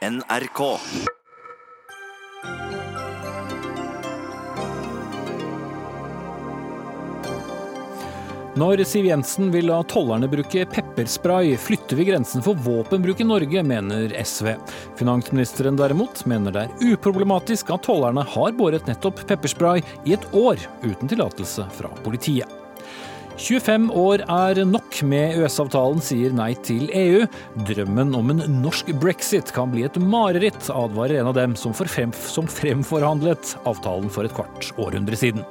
NRK. Når Siv Jensen vil la tollerne bruke pepperspray, flytter vi grensen for våpenbruk i Norge, mener SV. Finansministeren derimot mener det er uproblematisk at tollerne har båret nettopp pepperspray i et år uten tillatelse fra politiet. 25 år er nok med EØS-avtalen, sier nei til EU. Drømmen om en norsk brexit kan bli et mareritt, advarer en av dem som, frem, som fremforhandlet avtalen for et kvart århundre siden.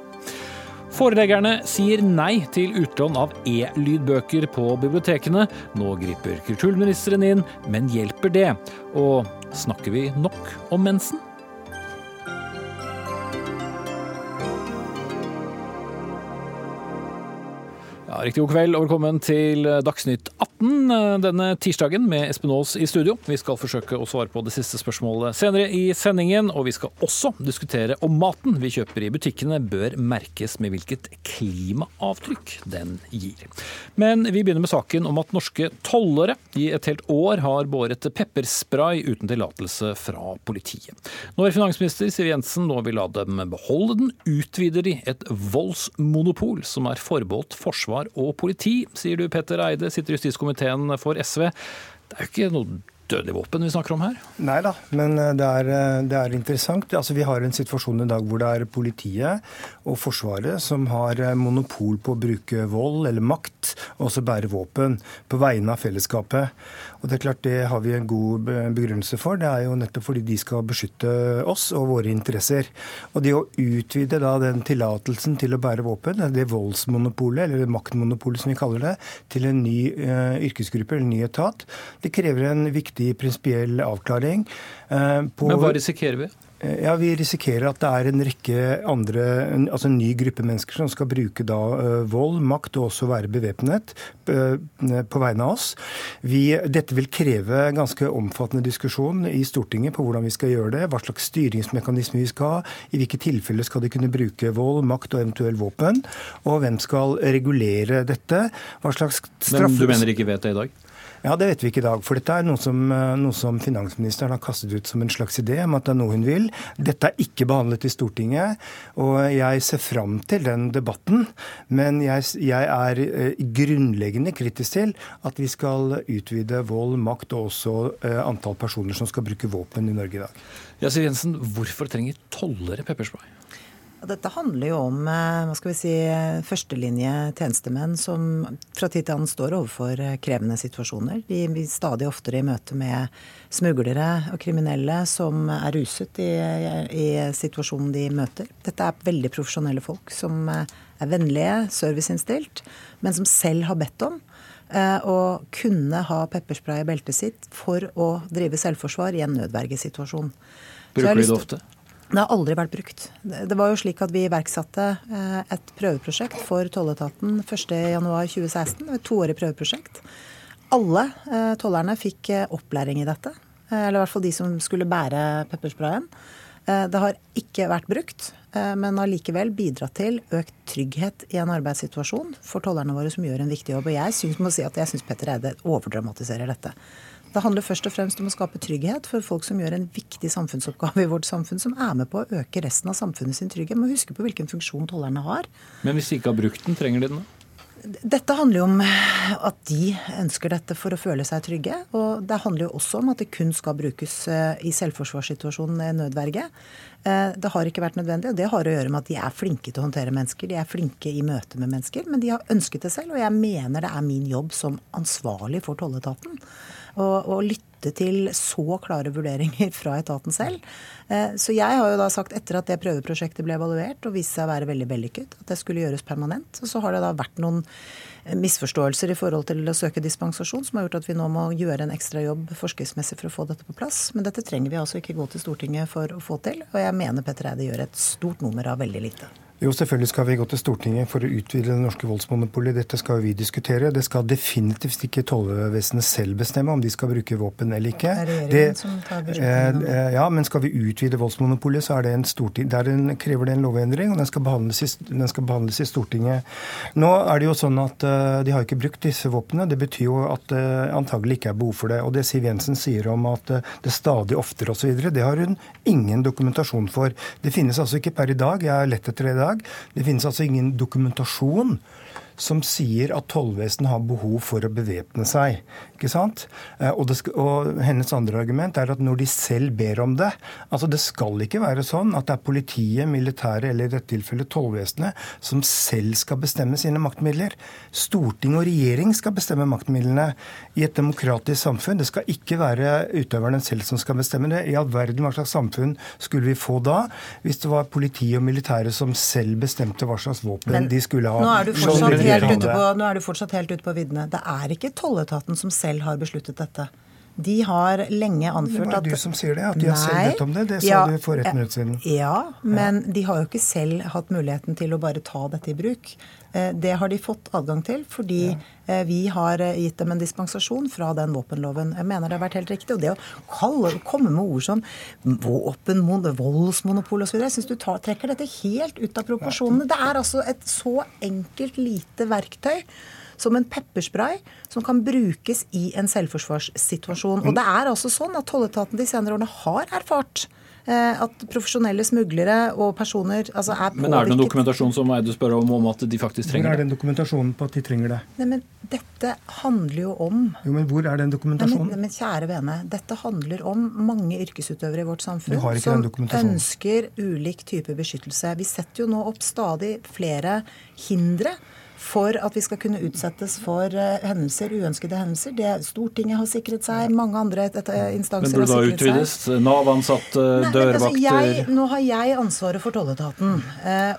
Foreleggerne sier nei til utlån av e-lydbøker på bibliotekene. Nå griper kulturministeren inn, men hjelper det? Og snakker vi nok om mensen? Riktig god kveld og velkommen til Dagsnytt 18 denne tirsdagen med Espen Aas i studio. Vi skal forsøke å svare på det siste spørsmålet senere i sendingen, og vi skal også diskutere om maten vi kjøper i butikkene bør merkes med hvilket klimaavtrykk den gir. Men vi begynner med saken om at norske tollere i et helt år har båret pepperspray uten tillatelse fra politiet. Når finansminister Siv Jensen nå vil la dem beholde den, utvider de et voldsmonopol som er forbeholdt forsvar og politi, sier du Petter Eide, sitter i justiskomiteen for SV. Det er jo ikke noe dødelig våpen vi snakker om her? Nei da, men det er, det er interessant. Altså, vi har en situasjon i dag hvor det er politiet og Forsvaret som har monopol på å bruke vold eller makt, og også bære våpen, på vegne av fellesskapet. Og Det er klart det har vi en god begrunnelse for. Det er jo nettopp fordi de skal beskytte oss og våre interesser. Og Det å utvide da den tillatelsen til å bære våpen, det voldsmonopolet, eller maktmonopolet som vi kaller det, til en ny uh, yrkesgruppe eller en ny etat, det krever en viktig prinsipiell avklaring. Uh, Men hva risikerer vi? Ja, Vi risikerer at det er en rekke andre, altså en ny gruppe mennesker som skal bruke da vold, makt og også være bevæpnet på vegne av oss. Vi, dette vil kreve ganske omfattende diskusjon i Stortinget på hvordan vi skal gjøre det, hva slags styringsmekanisme vi skal ha, i hvilke tilfeller skal de kunne bruke vold, makt og eventuell våpen, og hvem skal regulere dette. Hva slags straff... Men du mener ikke vet det i dag? Ja, Det vet vi ikke i dag. For dette er noe som, noe som, finansministeren har kastet ut som en slags idé om at det er noe hun vil. Dette er ikke behandlet i Stortinget, og jeg ser fram til den debatten. Men jeg, jeg er grunnleggende kritisk til at vi skal utvide vold, makt og også antall personer som skal bruke våpen i Norge i dag. Ja, Siv Jensen, hvorfor trenger tollere pepperspray? Dette handler jo om hva skal vi si, førstelinje tjenestemenn som fra tid til annen står overfor krevende situasjoner. De blir stadig oftere i møte med smuglere og kriminelle som er ruset i, i situasjonen de møter. Dette er veldig profesjonelle folk som er vennlige, serviceinnstilt, men som selv har bedt om å kunne ha pepperspray i beltet sitt for å drive selvforsvar i en nødvergesituasjon. Bruker de det ofte? Det har aldri vært brukt. Det var jo slik at Vi iverksatte et prøveprosjekt for tolletaten 1.1.2016. Et toårig prøveprosjekt. Alle tollerne fikk opplæring i dette. Eller i hvert fall de som skulle bære peppersprayen. Det har ikke vært brukt, men har likevel bidratt til økt trygghet i en arbeidssituasjon for tollerne våre som gjør en viktig jobb. Og jeg syns, si Petter Eide overdramatiserer dette. Det handler først og fremst om å skape trygghet for folk som gjør en viktig samfunnsoppgave i vårt samfunn, som er med på å øke resten av samfunnet sin trygghet. Må huske på hvilken funksjon tollerne har. Men hvis de ikke har brukt den, trenger de den da? Dette handler jo om at de ønsker dette for å føle seg trygge. Og det handler jo også om at det kun skal brukes i selvforsvarssituasjonen nødverge. Det har ikke vært nødvendig, og det har å gjøre med at de er flinke til å håndtere mennesker. De er flinke i møte med mennesker, men de har ønsket det selv. Og jeg mener det er min jobb som ansvarlig for tolletaten å lytte til så klare vurderinger fra etaten selv. Så jeg har jo da sagt, etter at det prøveprosjektet ble evaluert og viste seg å være veldig vellykket, at det skulle gjøres permanent. Og så har det da vært noen misforståelser i forhold til å søke dispensasjon, som har gjort at vi nå må gjøre en ekstra jobb forskriftsmessig for å få dette på plass. Men dette trenger vi altså ikke gå til Stortinget for å få til. Og jeg mener Petter Eide gjør et stort nummer av veldig lite. Jo, selvfølgelig skal vi gå til Stortinget for å utvide det norske voldsmonopolet. Dette skal vi diskutere. Det skal definitivt ikke tollvesenet selv bestemme om de skal bruke våpen eller ikke. Det er regjeringen som tar beslutningen. Eh, ja, men skal vi utvide voldsmonopolet, så er det en storting, der en, krever det en lovendring, og den skal, i, den skal behandles i Stortinget. Nå er det jo sånn at uh, de har ikke brukt disse våpnene. Det betyr jo at uh, antagelig ikke er behov for det. Og det Siv Jensen sier om at uh, det stadig oftere osv., det har hun ingen dokumentasjon for. Det finnes altså ikke per i dag. Jeg har lett etter det i dag dag. Det finnes altså ingen dokumentasjon som sier at tollvesenet har behov for å bevæpne seg. Ikke sant? Eh, og, det, og, Hennes andre argument er at når de selv ber om det altså Det skal ikke være sånn at det er politiet, militæret eller i dette tilfellet tollvesenet som selv skal bestemme sine maktmidler. Storting og regjering skal bestemme maktmidlene i et demokratisk samfunn. Det skal ikke være utøverne selv som skal bestemme det. I all verden, hva slags samfunn skulle vi få da hvis det var politi og militære som selv bestemte hva slags våpen Men, de skulle ha? Nå er du fortsatt helt ute på, nå er du fortsatt helt ute på viddene. Det er ikke tolletaten som selv har besluttet dette. De har lenge anført at Det var du som sier det, at de nei, har selv bedt om det. Det sa ja, du for ett minutt siden. Ja, men ja. de har jo ikke selv hatt muligheten til å bare ta dette i bruk. Eh, det har de fått adgang til fordi ja. Eh, vi har eh, gitt dem en dispensasjon fra den våpenloven. Jeg mener det har vært helt riktig. Og det å kalle, komme med ord som våpen, voldsmonopol osv. Jeg syns du tar, trekker dette helt ut av proporsjonene. Det er altså et så enkelt lite verktøy som en pepperspray som kan brukes i en selvforsvarssituasjon. Og det er altså sånn at tolletaten de senere årene har erfart Eh, at profesjonelle smuglere og personer altså er påvirket. Men er det noen dokumentasjon som Eide spør om, om at de faktisk trenger det? Hvor er den dokumentasjonen på at de trenger det? Nei, men Dette handler jo om Jo, men Hvor er den dokumentasjonen? Nei, men, men kjære vene, dette handler om mange yrkesutøvere i vårt samfunn som ønsker ulik type beskyttelse. Vi setter jo nå opp stadig flere hindre for at vi skal kunne utsettes for uh, hendelser, uønskede hendelser. Det Stortinget har sikret seg, mange andre et, instanser har sikret seg. Men burde da utvides? Nav-ansatte, dørvakter altså jeg, Nå har jeg ansvaret for tolletaten.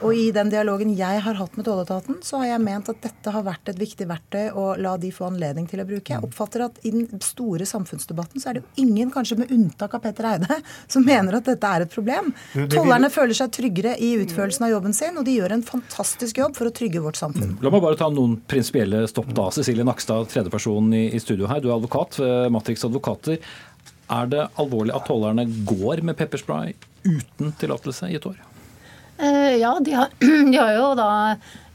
Og i den dialogen jeg har hatt med tolletaten, så har jeg ment at dette har vært et viktig verktøy å la de få anledning til å bruke. Jeg oppfatter at i den store samfunnsdebatten så er det jo ingen, kanskje med unntak av Petter Eide, som mener at dette er et problem. Tollerne føler seg tryggere i utførelsen av jobben sin, og de gjør en fantastisk jobb for å trygge vårt samfunn. La meg bare ta noen prinsipielle stopp da. Cecilie Nakstad, tredjeperson i, i studio her. Du er advokat ved Matrix Advokater. Er det alvorlig at tollerne går med pepperspray uten tillatelse i et år? Uh, ja, de har, de har, jo da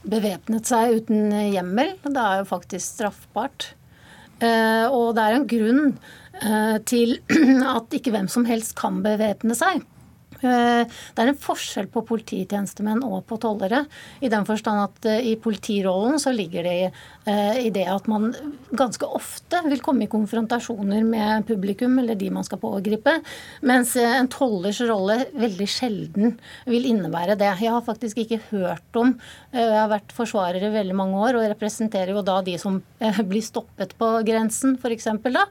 bevæpnet seg uten hjemmel. Det er jo faktisk straffbart. Uh, og det er en grunn til at ikke hvem som helst kan bevæpne seg. Eh, det er en forskjell på polititjenestemenn og på tollere. I den forstand at eh, i politirollen så ligger det eh, i det at man ganske ofte vil komme i konfrontasjoner med publikum eller de man skal pågripe, mens en tollers rolle veldig sjelden vil innebære det. Jeg har faktisk ikke hørt om Jeg har vært forsvarer i veldig mange år og representerer jo da de som blir stoppet på grensen, f.eks. da.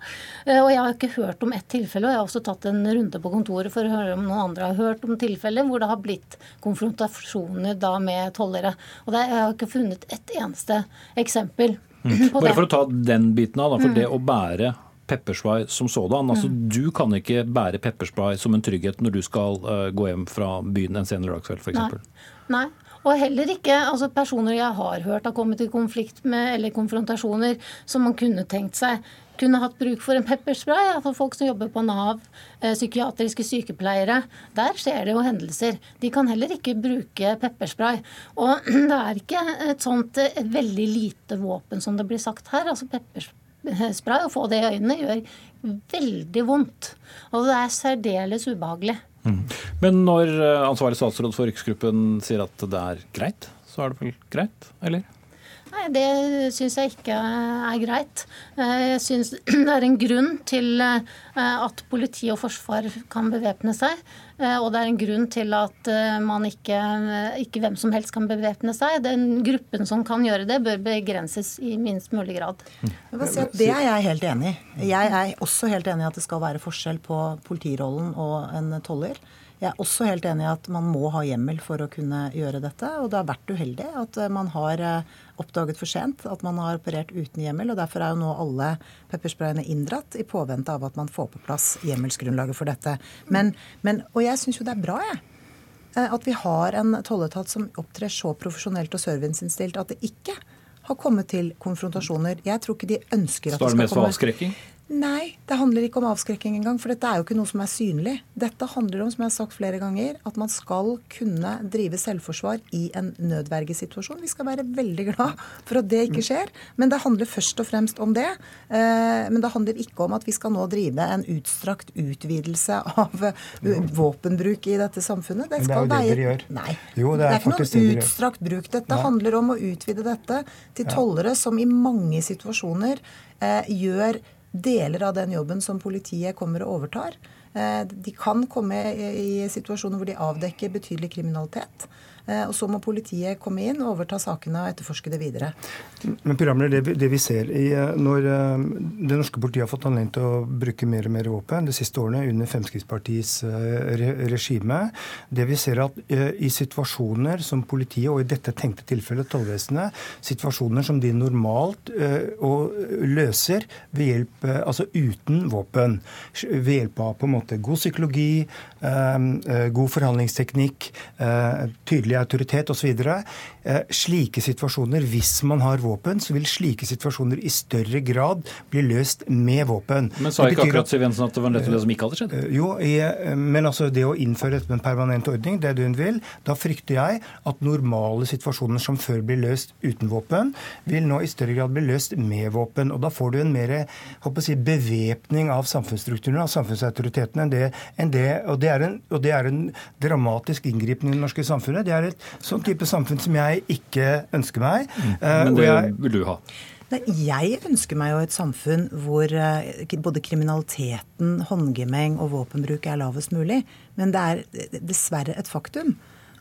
Og jeg har ikke hørt om ett tilfelle, og jeg har også tatt en runde på kontoret for å høre om noen andre har hørt om tilfeller hvor det har blitt konfrontasjoner da med tollere. Og det, jeg har ikke funnet et eneste eksempel mm. på Bare det. for å ta den biten av, da, for mm. det å bære pepperspray som sådan. Altså, mm. Du kan ikke bære pepperspray som en trygghet når du skal uh, gå hjem fra byen en senere dagskveld f.eks. Nei. Nei. Og heller ikke altså personer jeg har hørt har kommet i konflikt med eller konfrontasjoner som man kunne tenkt seg kunne hatt bruk for en pepperspray. Altså folk som jobber på Nav, eh, psykiatriske sykepleiere. Der skjer det jo hendelser. De kan heller ikke bruke pepperspray. Og det er ikke et sånt et eh, veldig lite våpen som det blir sagt her. Altså pepperspray, å få det i øynene gjør veldig vondt. Og det er særdeles ubehagelig. Mm. Men når eh, ansvarlig statsråd for yrkesgruppen sier at det er greit, så er det vel greit, eller? Nei, Det syns jeg ikke er greit. Eh, jeg syns det er en grunn til eh, at politi og forsvar kan bevæpne seg. Eh, og det er en grunn til at man ikke, ikke hvem som helst kan bevæpne seg. Den gruppen som kan gjøre det, bør begrenses i minst mulig grad. Si det er jeg helt enig i. Jeg er også helt enig i at det skal være forskjell på politirollen og en toller. Jeg er også helt enig i at man må ha hjemmel for å kunne gjøre dette. Og det har vært uheldig at man har oppdaget for sent at man har operert uten hjemmel. og Derfor er jo nå alle peppersprayene inndratt i påvente av at man får på plass hjemmelsgrunnlaget for dette. Men, men, og jeg syns jo det er bra, jeg. at vi har en tolletat som opptrer så profesjonelt og serviceinnstilt at det ikke har kommet til konfrontasjoner. Jeg tror ikke de ønsker at det skal komme Så er det mest for avskrekking? Nei, det handler ikke om avskrekking engang. For dette er jo ikke noe som er synlig. Dette handler om, som jeg har sagt flere ganger, at man skal kunne drive selvforsvar i en nødvergesituasjon. Vi skal være veldig glad for at det ikke skjer. Men det handler først og fremst om det. Eh, men det handler ikke om at vi skal nå drive en utstrakt utvidelse av eh, våpenbruk i dette samfunnet. Det skal det er jo det dere gjør. Nei. Jo, det er, det er ikke noe utstrakt bruk. Dette Nei. handler om å utvide dette til tollere som i mange situasjoner eh, gjør deler av den jobben som politiet kommer og overtar. Eh, de kan komme i situasjoner hvor de avdekker betydelig kriminalitet. Eh, og så må politiet komme inn overta sakene og etterforske det videre. Men det, det vi ser i, eh, Når eh, det norske politiet har fått anledning til å bruke mer og mer våpen de siste årene under Fremskrittspartiets regime, det vi ser at i situasjoner som politiet, og i dette tenkte tilfellet tollvesenet, situasjoner som de normalt løser ved hjelp, altså uten våpen, ved hjelp av på en måte god psykologi, god forhandlingsteknikk, tydelig autoritet osv. Eh, slike situasjoner, hvis man har våpen, så vil slike situasjoner i større grad bli løst med våpen. Men sa ikke akkurat Siv Jensen at det var nettopp det som ikke hadde skjedd? Eh, jo, men altså det å innføre en permanent ordning, det hun vil. Da frykter jeg at normale situasjoner som før blir løst uten våpen, vil nå i større grad bli løst med våpen. Og da får du en mer si, bevæpning av samfunnsstrukturene, av samfunnsautoritetene, enn det, enn det, og, det en, og, det er en, dramatisk inngripen i det norske samfunnet. Det er et sånn type samfunn som jeg ikke ønsker meg. Mm. Eh, Men det jeg, vil du ha? Jeg ønsker meg jo et samfunn hvor eh, både kriminaliteten, håndgemeng og våpenbruk er lavest mulig. Men det er dessverre et faktum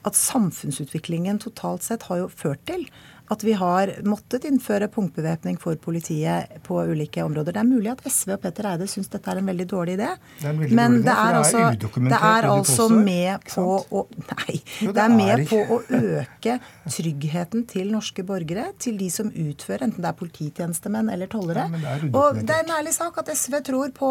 at samfunnsutviklingen totalt sett har jo ført til at vi har måttet innføre punktbevæpning for politiet på ulike områder. Det er mulig at SV og Petter Eide syns dette er en veldig dårlig idé, det men det er, altså, det er altså med på å Nei. Det er med på å øke tryggheten til norske borgere, til de som utfører, enten det er polititjenestemenn eller tollere. Og det er en ærlig sak at SV tror på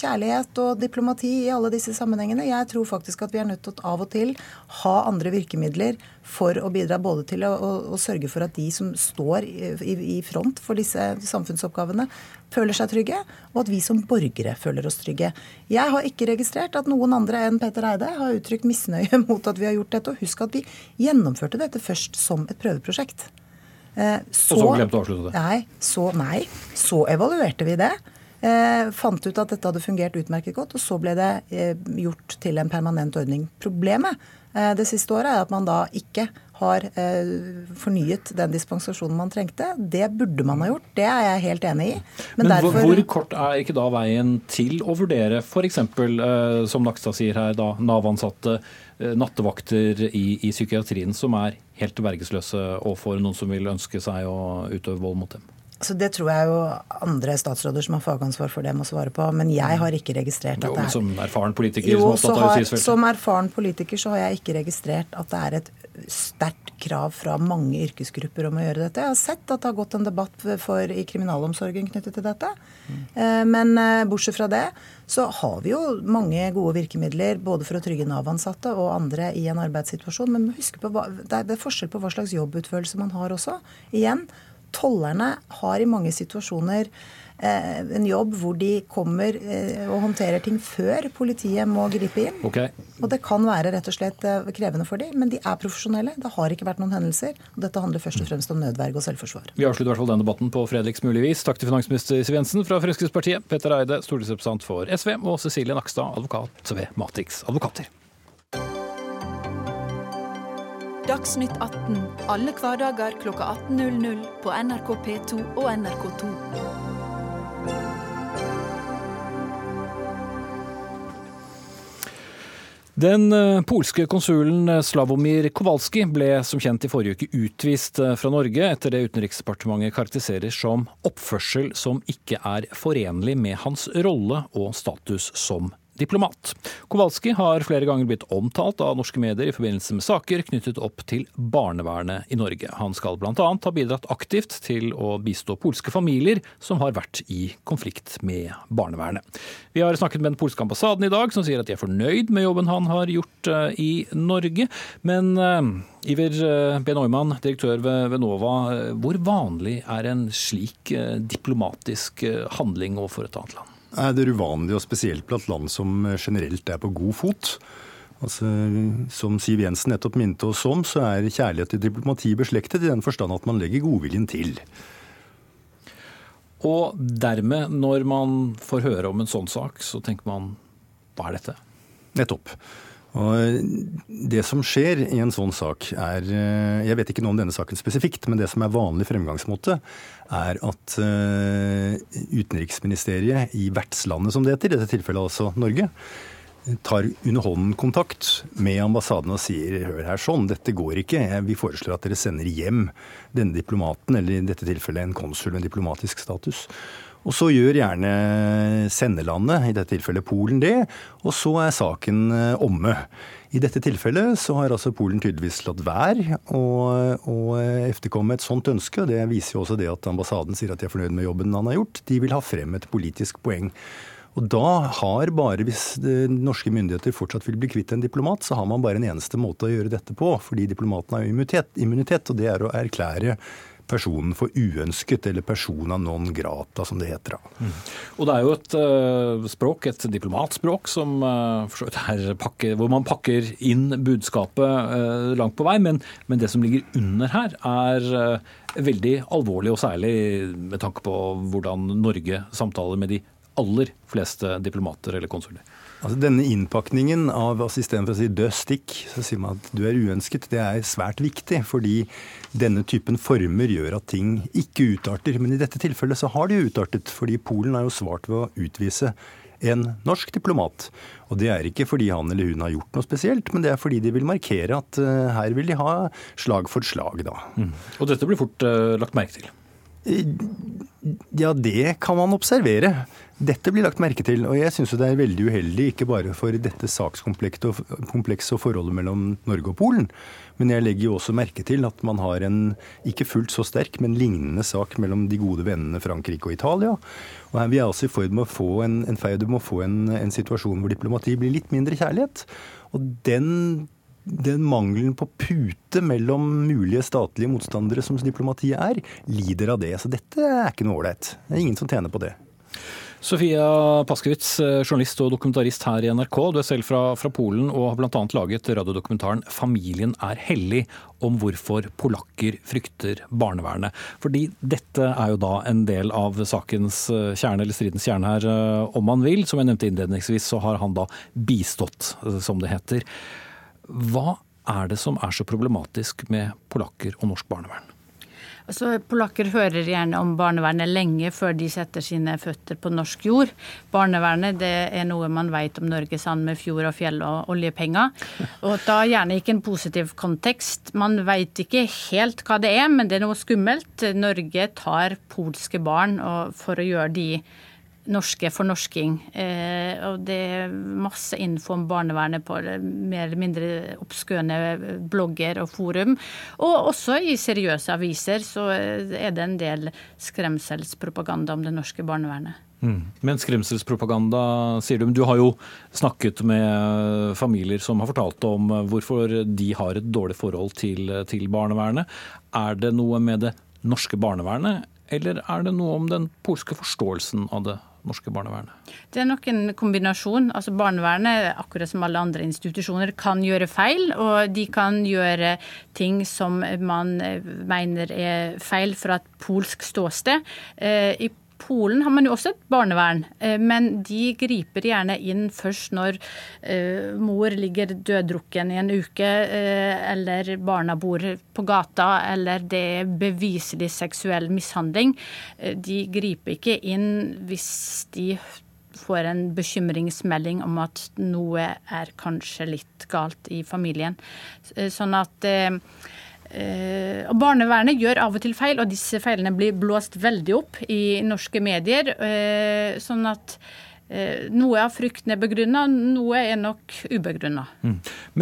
kjærlighet og diplomati i alle disse sammenhengene. Jeg tror faktisk at vi er nødt til å av og til ha andre virkemidler for å bidra både til å, å, å sørge for at de som står i, i, front for disse samfunnsoppgavene, føler seg trygge, og at vi som borgere føler oss trygge. Jeg har ikke registrert at noen andre enn Petter Eide har uttrykt misnøye mot at vi har gjort dette. Og husk at vi gjennomførte dette først som et prøveprosjekt. Eh, så, og så glemte å avslutte det? Nei, så, nei, så evaluerte vi det. Eh, fant ut at dette hadde fungert utmerket godt, og så ble det eh, gjort til en permanent ordning. Problemet Eh, det siste året, er at man da ikke har eh, fornyet den dispensasjonen man trengte. Det burde man ha gjort, det er jeg helt enig i. Men, Men derfor... hvor kort er ikke da veien til å vurdere f.eks., eh, som Nakstad sier her, da Nav-ansatte, nattevakter i, i psykiatrien som er helt vergesløse overfor noen som vil ønske seg å utøve vold mot dem? Så Det tror jeg jo andre statsråder som har fagansvar for det, må svare på. Men jeg har ikke registrert at det er Som erfaren politiker jo, som har, Som erfaren politiker så har jeg ikke registrert at det er et sterkt krav fra mange yrkesgrupper om å gjøre dette. Jeg har sett at det har gått en debatt for, i kriminalomsorgen knyttet til dette. Mm. Men eh, bortsett fra det så har vi jo mange gode virkemidler både for å trygge Nav-ansatte og andre i en arbeidssituasjon. Men husk på, det er forskjell på hva slags jobbutførelse man har også. Igjen, tollerne har i mange situasjoner eh, en jobb hvor de kommer eh, og håndterer ting før politiet må gripe inn. Okay. Og det kan være rett og slett eh, krevende for dem, men de er profesjonelle. Det har ikke vært noen hendelser. og Dette handler først og fremst om nødverge og selvforsvar. Vi avslutter i hvert fall denne debatten på fredags mulig vis. Takk til finansminister Siv Jensen fra Fremskrittspartiet, Petter Eide, stortingsrepresentant for SV, og Cecilie Nakstad, advokat ved Matix Advokater. Dagsnytt 18 alle hverdager kl 18.00 på NRK P2 og NRK2. Den eh, polske konsulen eh, Slavomir Kowalski ble som kjent i forrige uke utvist eh, fra Norge etter det Utenriksdepartementet karakteriserer som oppførsel som ikke er forenlig med hans rolle og status som diplomat. Kowalski har flere ganger blitt omtalt av norske medier i forbindelse med saker knyttet opp til barnevernet i Norge. Han skal bl.a. ha bidratt aktivt til å bistå polske familier som har vært i konflikt med barnevernet. Vi har snakket med den polske ambassaden i dag, som sier at de er fornøyd med jobben han har gjort eh, i Norge. Men eh, Iver eh, B. Neumann, direktør ved NOVA. Hvor vanlig er en slik diplomatisk handling overfor et annet land? Det er uvanlig, og spesielt blant land som generelt er på god fot. Altså, som Siv Jensen nettopp minte oss om, så er kjærlighet til diplomati beslektet i den forstand at man legger godviljen til. Og dermed, når man får høre om en sånn sak, så tenker man hva er dette? Nettopp. Og det som skjer i en sånn sak er Jeg vet ikke noe om denne saken spesifikt, men det som er vanlig fremgangsmåte, er at eh, utenriksministeriet i vertslandet, som det heter, i dette tilfellet altså Norge, tar underhånden kontakt med ambassaden og sier hør her sånn, dette går ikke, vi foreslår at dere sender hjem denne diplomaten, eller i dette tilfellet en konsul med diplomatisk status. Og så gjør gjerne senderlandet, i dette tilfellet Polen, det, og så er saken eh, omme. I dette tilfellet så har altså Polen tydeligvis latt være å efterkomme et sånt ønske. og Det viser jo også det at ambassaden sier at de er fornøyd med jobben han har gjort. De vil ha frem et politisk poeng. Og da har bare, hvis norske myndigheter fortsatt vil bli kvitt en diplomat, så har man bare en eneste måte å gjøre dette på, fordi diplomaten har immunitet, immunitet og det er å erklære personen for uønsket, eller persona non grata, som det heter. Mm. Og Det er jo et uh, språk, et diplomatspråk, som, uh, pakker, hvor man pakker inn budskapet uh, langt på vei. Men, men, det som ligger under her, er veldig alvorlig, og særlig med tanke på hvordan Norge samtaler med de aller fleste diplomater eller konsuler. Altså Denne innpakningen av assistent for å si 'dø, stikk', så sier man at du er uønsket. Det er svært viktig, fordi denne typen former gjør at ting ikke utarter. Men i dette tilfellet så har de utartet, fordi Polen har jo svart ved å utvise en norsk diplomat. Og det er ikke fordi han eller hun har gjort noe spesielt, men det er fordi de vil markere at uh, her vil de ha slag for slag, da. Mm. Og dette blir fort uh, lagt merke til? Ja, det kan man observere. Dette blir lagt merke til, og jeg syns det er veldig uheldig, ikke bare for dette sakskomplekset og forholdet mellom Norge og Polen, men jeg legger jo også merke til at man har en ikke fullt så sterk, men lignende sak mellom de gode vennene Frankrike og Italia. Og her Vi er altså i ferd med å få en, en, med å få en, en situasjon hvor diplomati blir litt mindre kjærlighet. Og den den mangelen på pute mellom mulige statlige motstandere som diplomatiet er, lider av det. Så dette er ikke noe ålreit. Det er ingen som tjener på det. Sofia Paskewitz, eh, journalist og dokumentarist her i NRK. Du er selv fra, fra Polen og har bl.a. laget radiodokumentaren 'Familien er hellig', om hvorfor polakker frykter barnevernet. Fordi dette er jo da en del av sakens eh, kjerne, eller stridens kjerne her, eh, om man vil. Som jeg nevnte innledningsvis, så har han da bistått, som det heter. Hva er det som er så problematisk med polakker og norsk barnevern? Altså, polakker hører gjerne om barnevernet lenge før de setter sine føtter på norsk jord. Barnevernet det er noe man vet om Norge sammen med fjord og fjell og oljepenger. Og da gjerne ikke en positiv kontekst. Man vet ikke helt hva det er, men det er noe skummelt. Norge tar polske barn for å gjøre de norske fornorsking. Eh, og det er masse info om barnevernet på mer eller mindre oppskøne blogger og forum. Og også i seriøse aviser så er det en del skremselspropaganda om det norske barnevernet. Mm. Men skremselspropaganda, sier du. Du har jo snakket med familier som har fortalt om hvorfor de har et dårlig forhold til, til barnevernet. Er det noe med det norske barnevernet, eller er det noe om den polske forståelsen av det norske barnevernet? Det er nok en kombinasjon. Altså Barnevernet, akkurat som alle andre institusjoner, kan gjøre feil. Og de kan gjøre ting som man mener er feil fra et polsk ståsted. Eh, I Polen har man jo også et barnevern, eh, men de griper gjerne inn først når uh, mor ligger døddrukken i en uke, uh, eller barna bor på gata, eller det er beviselig seksuell mishandling. De griper ikke inn hvis de får en bekymringsmelding om at noe er kanskje litt galt i familien. Sånn at og Barnevernet gjør av og til feil, og disse feilene blir blåst veldig opp i norske medier. Uh, sånn at noe av frykten er begrunna, noe er nok ubegrunna. Mm.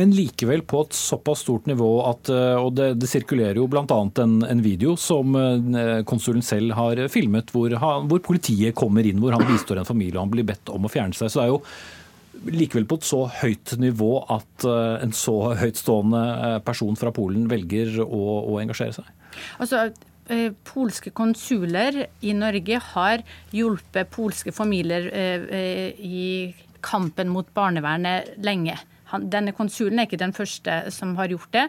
Men likevel på et såpass stort nivå at Og det, det sirkulerer jo bl.a. En, en video som konsulen selv har filmet, hvor, han, hvor politiet kommer inn, hvor han bistår en familie og han blir bedt om å fjerne seg. Så det er jo likevel på et så høyt nivå at eh, en så høytstående eh, person fra Polen velger å, å engasjere seg? Altså, eh, Polske konsuler i Norge har hjulpet polske familier i kampen mot barnevernet lenge. Denne konsulen er ikke den første som har gjort det.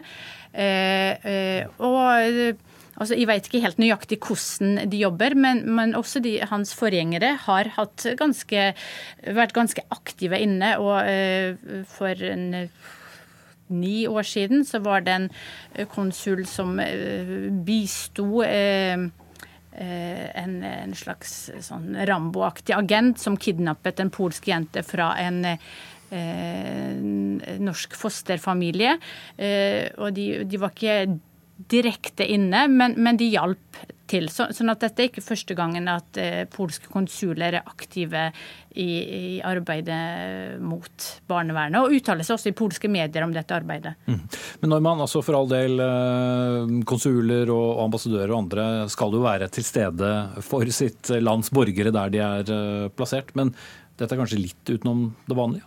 Og Altså, jeg vet ikke helt nøyaktig hvordan de jobber, men, men også de, hans forgjengere har ganske, vært ganske aktive inne. Og uh, for en ni år siden så var det en konsul som uh, bisto en, en, slags sånn Rambo-aktig agent som kidnappet en polsk jente fra en eh, norsk fosterfamilie. Eh, og de, de, var ikke direkte inne, men, men de hjalp til. Så, sånn at dette er ikke første gangen at eh, polske konsuler er aktive i, i, arbeidet mot barnevernet, og uttaler seg også i polske medier om dette arbeidet. Mm. Men når man, altså for all del, eh, konsuler og ambassadører og andre skal jo være til stede for sitt lands borgere der de er eh, plassert, men dette er kanskje litt utenom det vanlige?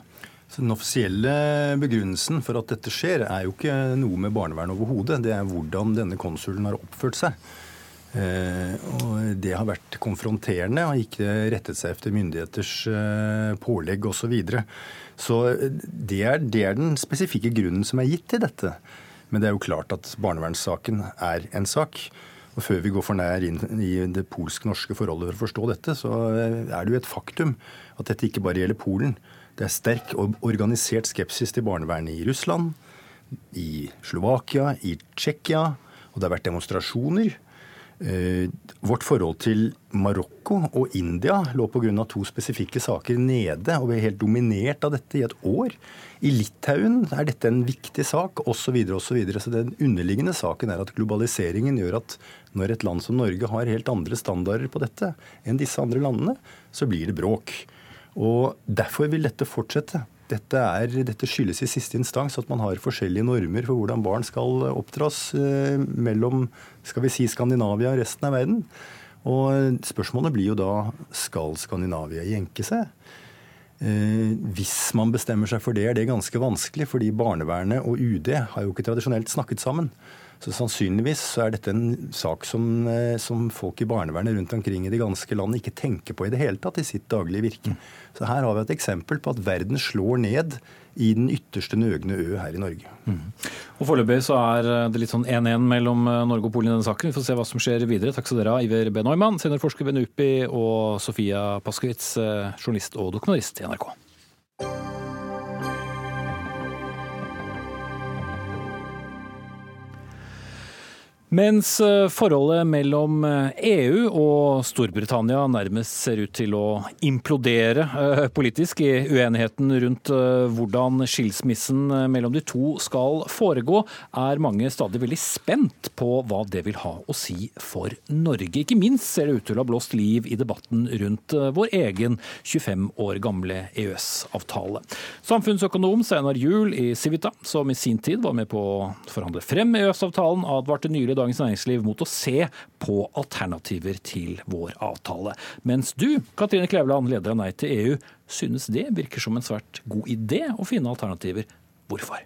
Så Den offisielle begrunnelsen for at dette skjer, er jo ikke noe med barnevern overhodet. Det er hvordan denne konsulen har oppført seg. Eh, og Det har vært konfronterende og ikke rettet seg efter myndigheters eh, pålegg osv. Så, videre. så det er, det er den spesifikke grunnen som er gitt til dette. Men det er jo klart at barnevernssaken er en sak. Og Før vi går for nær inn i det polsk-norske forholdet for å forstå dette, så er det jo et faktum at dette ikke bare gjelder Polen. Det er sterk og organisert skepsis til barnevernet i Russland, i Slovakia, i Tsjekkia, og det har vært demonstrasjoner. Eh, vårt forhold til Marokko og India lå pga. to spesifikke saker nede, og vi er helt dominert av dette i et år. I Litauen er dette en viktig sak, osv. Så, videre, og så, så den underliggende saken er at globaliseringen gjør at når et land som Norge har helt andre standarder på dette enn disse andre landene, så blir det bråk. Og Derfor vil dette fortsette. Dette, er, dette, skyldes i siste instans at man har forskjellige normer for hvordan barn skal oppdras eh, mellom skal vi si, Skandinavia og resten av verden. Og Spørsmålet blir jo da skal Skandinavia jenke seg? Eh, hvis man bestemmer seg for det, er det ganske vanskelig, fordi barnevernet og UD har jo ikke tradisjonelt snakket sammen. Så Sannsynligvis så er dette en sak som, eh, som, folk i barnevernet rundt omkring i det ganske land ikke tenker på i det hele tatt i sitt daglige virke. Mm. Så her har vi et eksempel på at verden slår ned i den ytterste nøgne ø her i Norge. Mm. Og Foreløpig så er det litt sånn 1-1 mellom eh, Norge og Polen i denne saken. Vi får se hva som skjer videre. Takk skal dere ha, Iver B. Neumann, seniorforsker ved NUPI, og Sofia Paskowitz, eh, journalist og dokumentarist i NRK. Mens eh, forholdet mellom EU eh, e og Storbritannia nærmest ser ut til å implodere eh, politisk i uenigheten rundt hvordan skilsmissen mellom de to skal foregå, er mange stadig veldig spent på hva det vil ha å si for Norge. Ikke minst ser det ut til å ha blåst liv i debatten rundt vår egen 25 år gamle EØS-avtale. Samfunnsøkonom Steinar Juel i Civita, som i sin tid var med på å forhandle frem EØS-avtalen, advarte nylig Dagens Næringsliv mot å se på alternativer til vår avtale. Mens du, Katrine Kleveland, leder av Nei til EU, synes det virker som en svært god idé å finne alternativer. Hvorfor?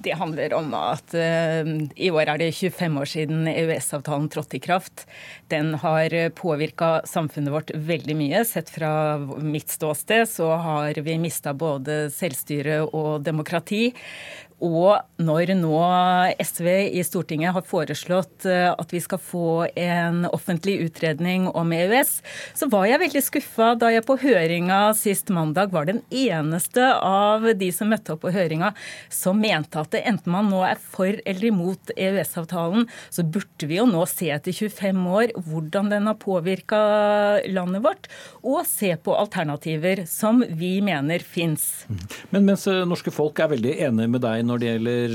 Det handler om at uh, i år er det 25 år siden EØS-avtalen trådte i kraft. Den har påvirka samfunnet vårt veldig mye. Sett fra mitt ståsted så har vi mista både selvstyre og demokrati. Og når nå SV i Stortinget har foreslått eh, at vi skal få en offentlig utredning om EØS, så var jeg veldig skuffa da jeg på høringa sist mandag var den eneste av de som møtte opp på høringa som mente at enten man nå er for eller imot EØS-avtalen, så burde vi jo nå se etter 25 år hvordan den har påvirka landet vårt, og se på alternativer som vi mener fins. Men mens eh, norske folk er veldig enige med deg når det gjelder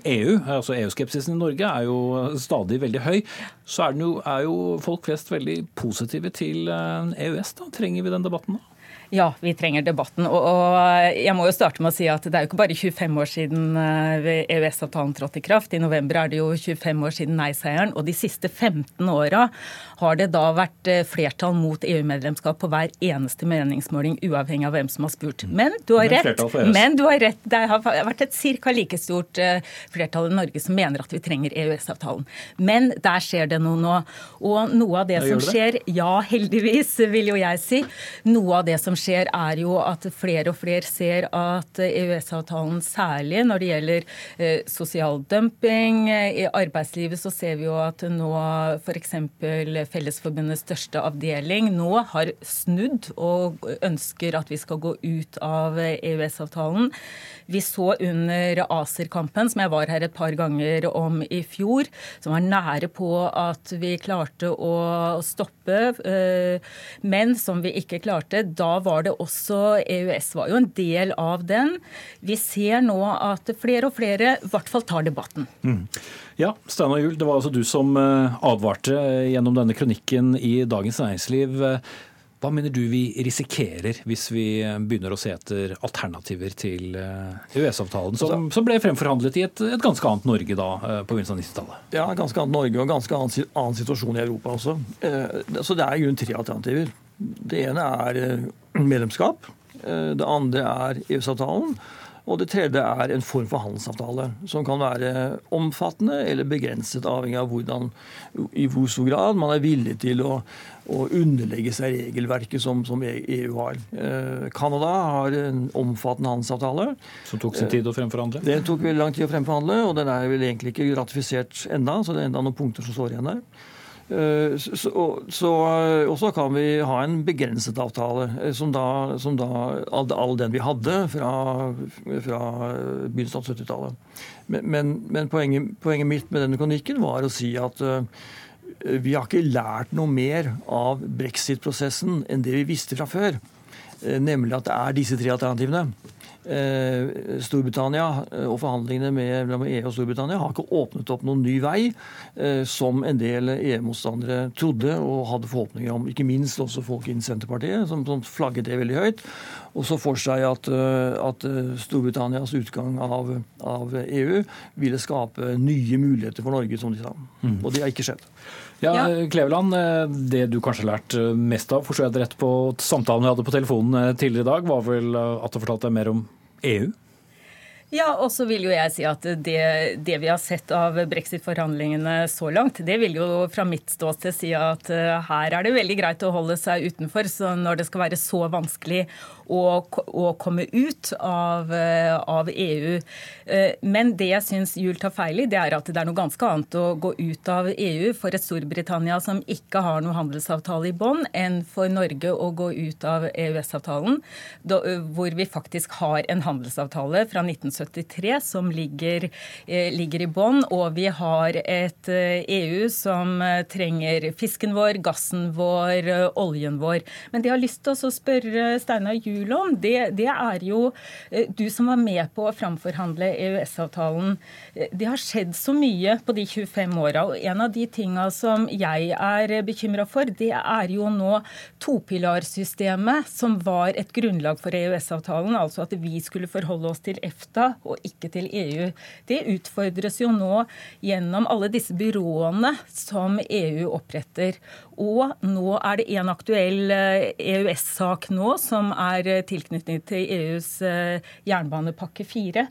EU, eh, e altså EU-skepsisen i Norge, er jo stadig veldig høy. Så er, jo, er jo folk flest veldig positive til EØS. Eh, e da. Trenger vi den debatten da? Ja, vi trenger debatten. Og, jeg må jo starte med å si at det er jo ikke bare 25 år siden EØS-avtalen eh, trådte i kraft. I november er det jo 25 år siden nei-seieren. Og de siste 15 åra har det da vært eh, flertall mot EU-medlemskap på hver eneste meningsmåling, uavhengig av hvem som har spurt. Men du har rett. Men du har rett. Det har vært et ca. like stort eh, flertall i Norge som mener at vi trenger EØS-avtalen. Men der skjer det noe nå. Og noe av det som skjer, ja heldigvis, vil jo jeg si, noe av det som skjer, er jo at flere og flere ser at EØS-avtalen, særlig når det gjelder eh, sosial dumping i arbeidslivet, så ser vi jo at nå f.eks. Fellesforbundets største avdeling nå har snudd og ønsker at vi skal gå ut av EØS-avtalen. Vi så under ACER-kampen, som jeg var her et par ganger om i fjor, som var nære på at vi klarte å stoppe, eh, men som vi ikke klarte. Da var det også EØS var jo en del av den. Vi ser nå at flere og flere i hvert fall tar debatten. Mm. Ja, Steinar Juel, det var altså du som eh, advarte gjennom denne kronikken i Dagens Næringsliv. Hva mener du vi risikerer hvis vi begynner å se etter alternativer til EØS-avtalen, eh, som, som, ble fremforhandlet i et, et, ganske annet Norge da, eh, på begynnelsen av 90-tallet? Ja, ganske annet Norge og ganske annen, annen situasjon i Europa også. Eh, så det er i grunnen tre alternativer. Det ene er medlemskap. Det andre er EØS-avtalen. Og det tredje er en form for handelsavtale, som kan være omfattende eller begrenset, avhengig av hvordan, i hvor stor grad man er villig til å, å underlegge seg regelverket som, som EU har. Eh, Canada har en omfattende handelsavtale. Som tok sin tid å fremforhandle? Det tok veldig lang tid å fremforhandle, og den er vel egentlig ikke ratifisert enda, så det er enda noen punkter som står igjen der. Eh, så, så, og så kan vi ha en begrenset avtale, eh, som da, som da all, all, den vi hadde fra, fra begynnelsen av 70-tallet. Men, men, men poenget, poenget, mitt med denne kronikken var å si at uh, vi har ikke lært noe mer av brexit-prosessen enn det vi visste fra før. Uh, nemlig at det er disse tre alternativene. Eh, Storbritannia eh, og forhandlingene med EU og Storbritannia har ikke åpnet opp noen ny vei, eh, som en del EU-motstandere trodde og hadde forhåpninger om. Ikke minst også folk innen Senterpartiet, som, som flagget det veldig høyt. Og så for seg at, at Storbritannias utgang av, av, EU ville skape nye muligheter for Norge, som de sa. Mm. Og det har ikke skjedd. Ja, Kleveland, Det du kanskje har lært mest av, forstår jeg det rett på samtalen vi hadde på telefonen tidligere i dag, var vel at du fortalte deg mer om EU? Ja, og så vil jo jeg si at det, det vi har sett av brexit-forhandlingene så langt, det vil jo fra mitt ståsted si at uh, her er det veldig greit å holde seg utenfor. Når det skal være så vanskelig å, å komme ut av, uh, av EU. Uh, men det jeg syns Juel tar feil i, det er at det er noe ganske annet å gå ut av EU for et Storbritannia som ikke har noe handelsavtale i bånn, enn for Norge å gå ut av EØS-avtalen, hvor vi faktisk har en handelsavtale fra 1970 1973 som ligger, eh, ligger i bånn, og vi har et EU eh, e som eh, trenger fisken vår, gassen vår, oljen vår. Men det jeg har lyst til å spørre Steinar Juel om, det, det, er jo du som var med på å framforhandle EØS-avtalen. Det har skjedd så mye på de 25 åra, og en av de tinga som jeg er bekymra for, det er jo nå topilarsystemet som var et grunnlag for EØS-avtalen, altså at vi skulle forholde oss til EFTA og ikke til EU. Det utfordres jo nå gjennom alle disse byråene som EU oppretter. Og nå er det en aktuell EØS-sak eh, e nå som er tilknyttet til EUs eh, jernbanepakke 4.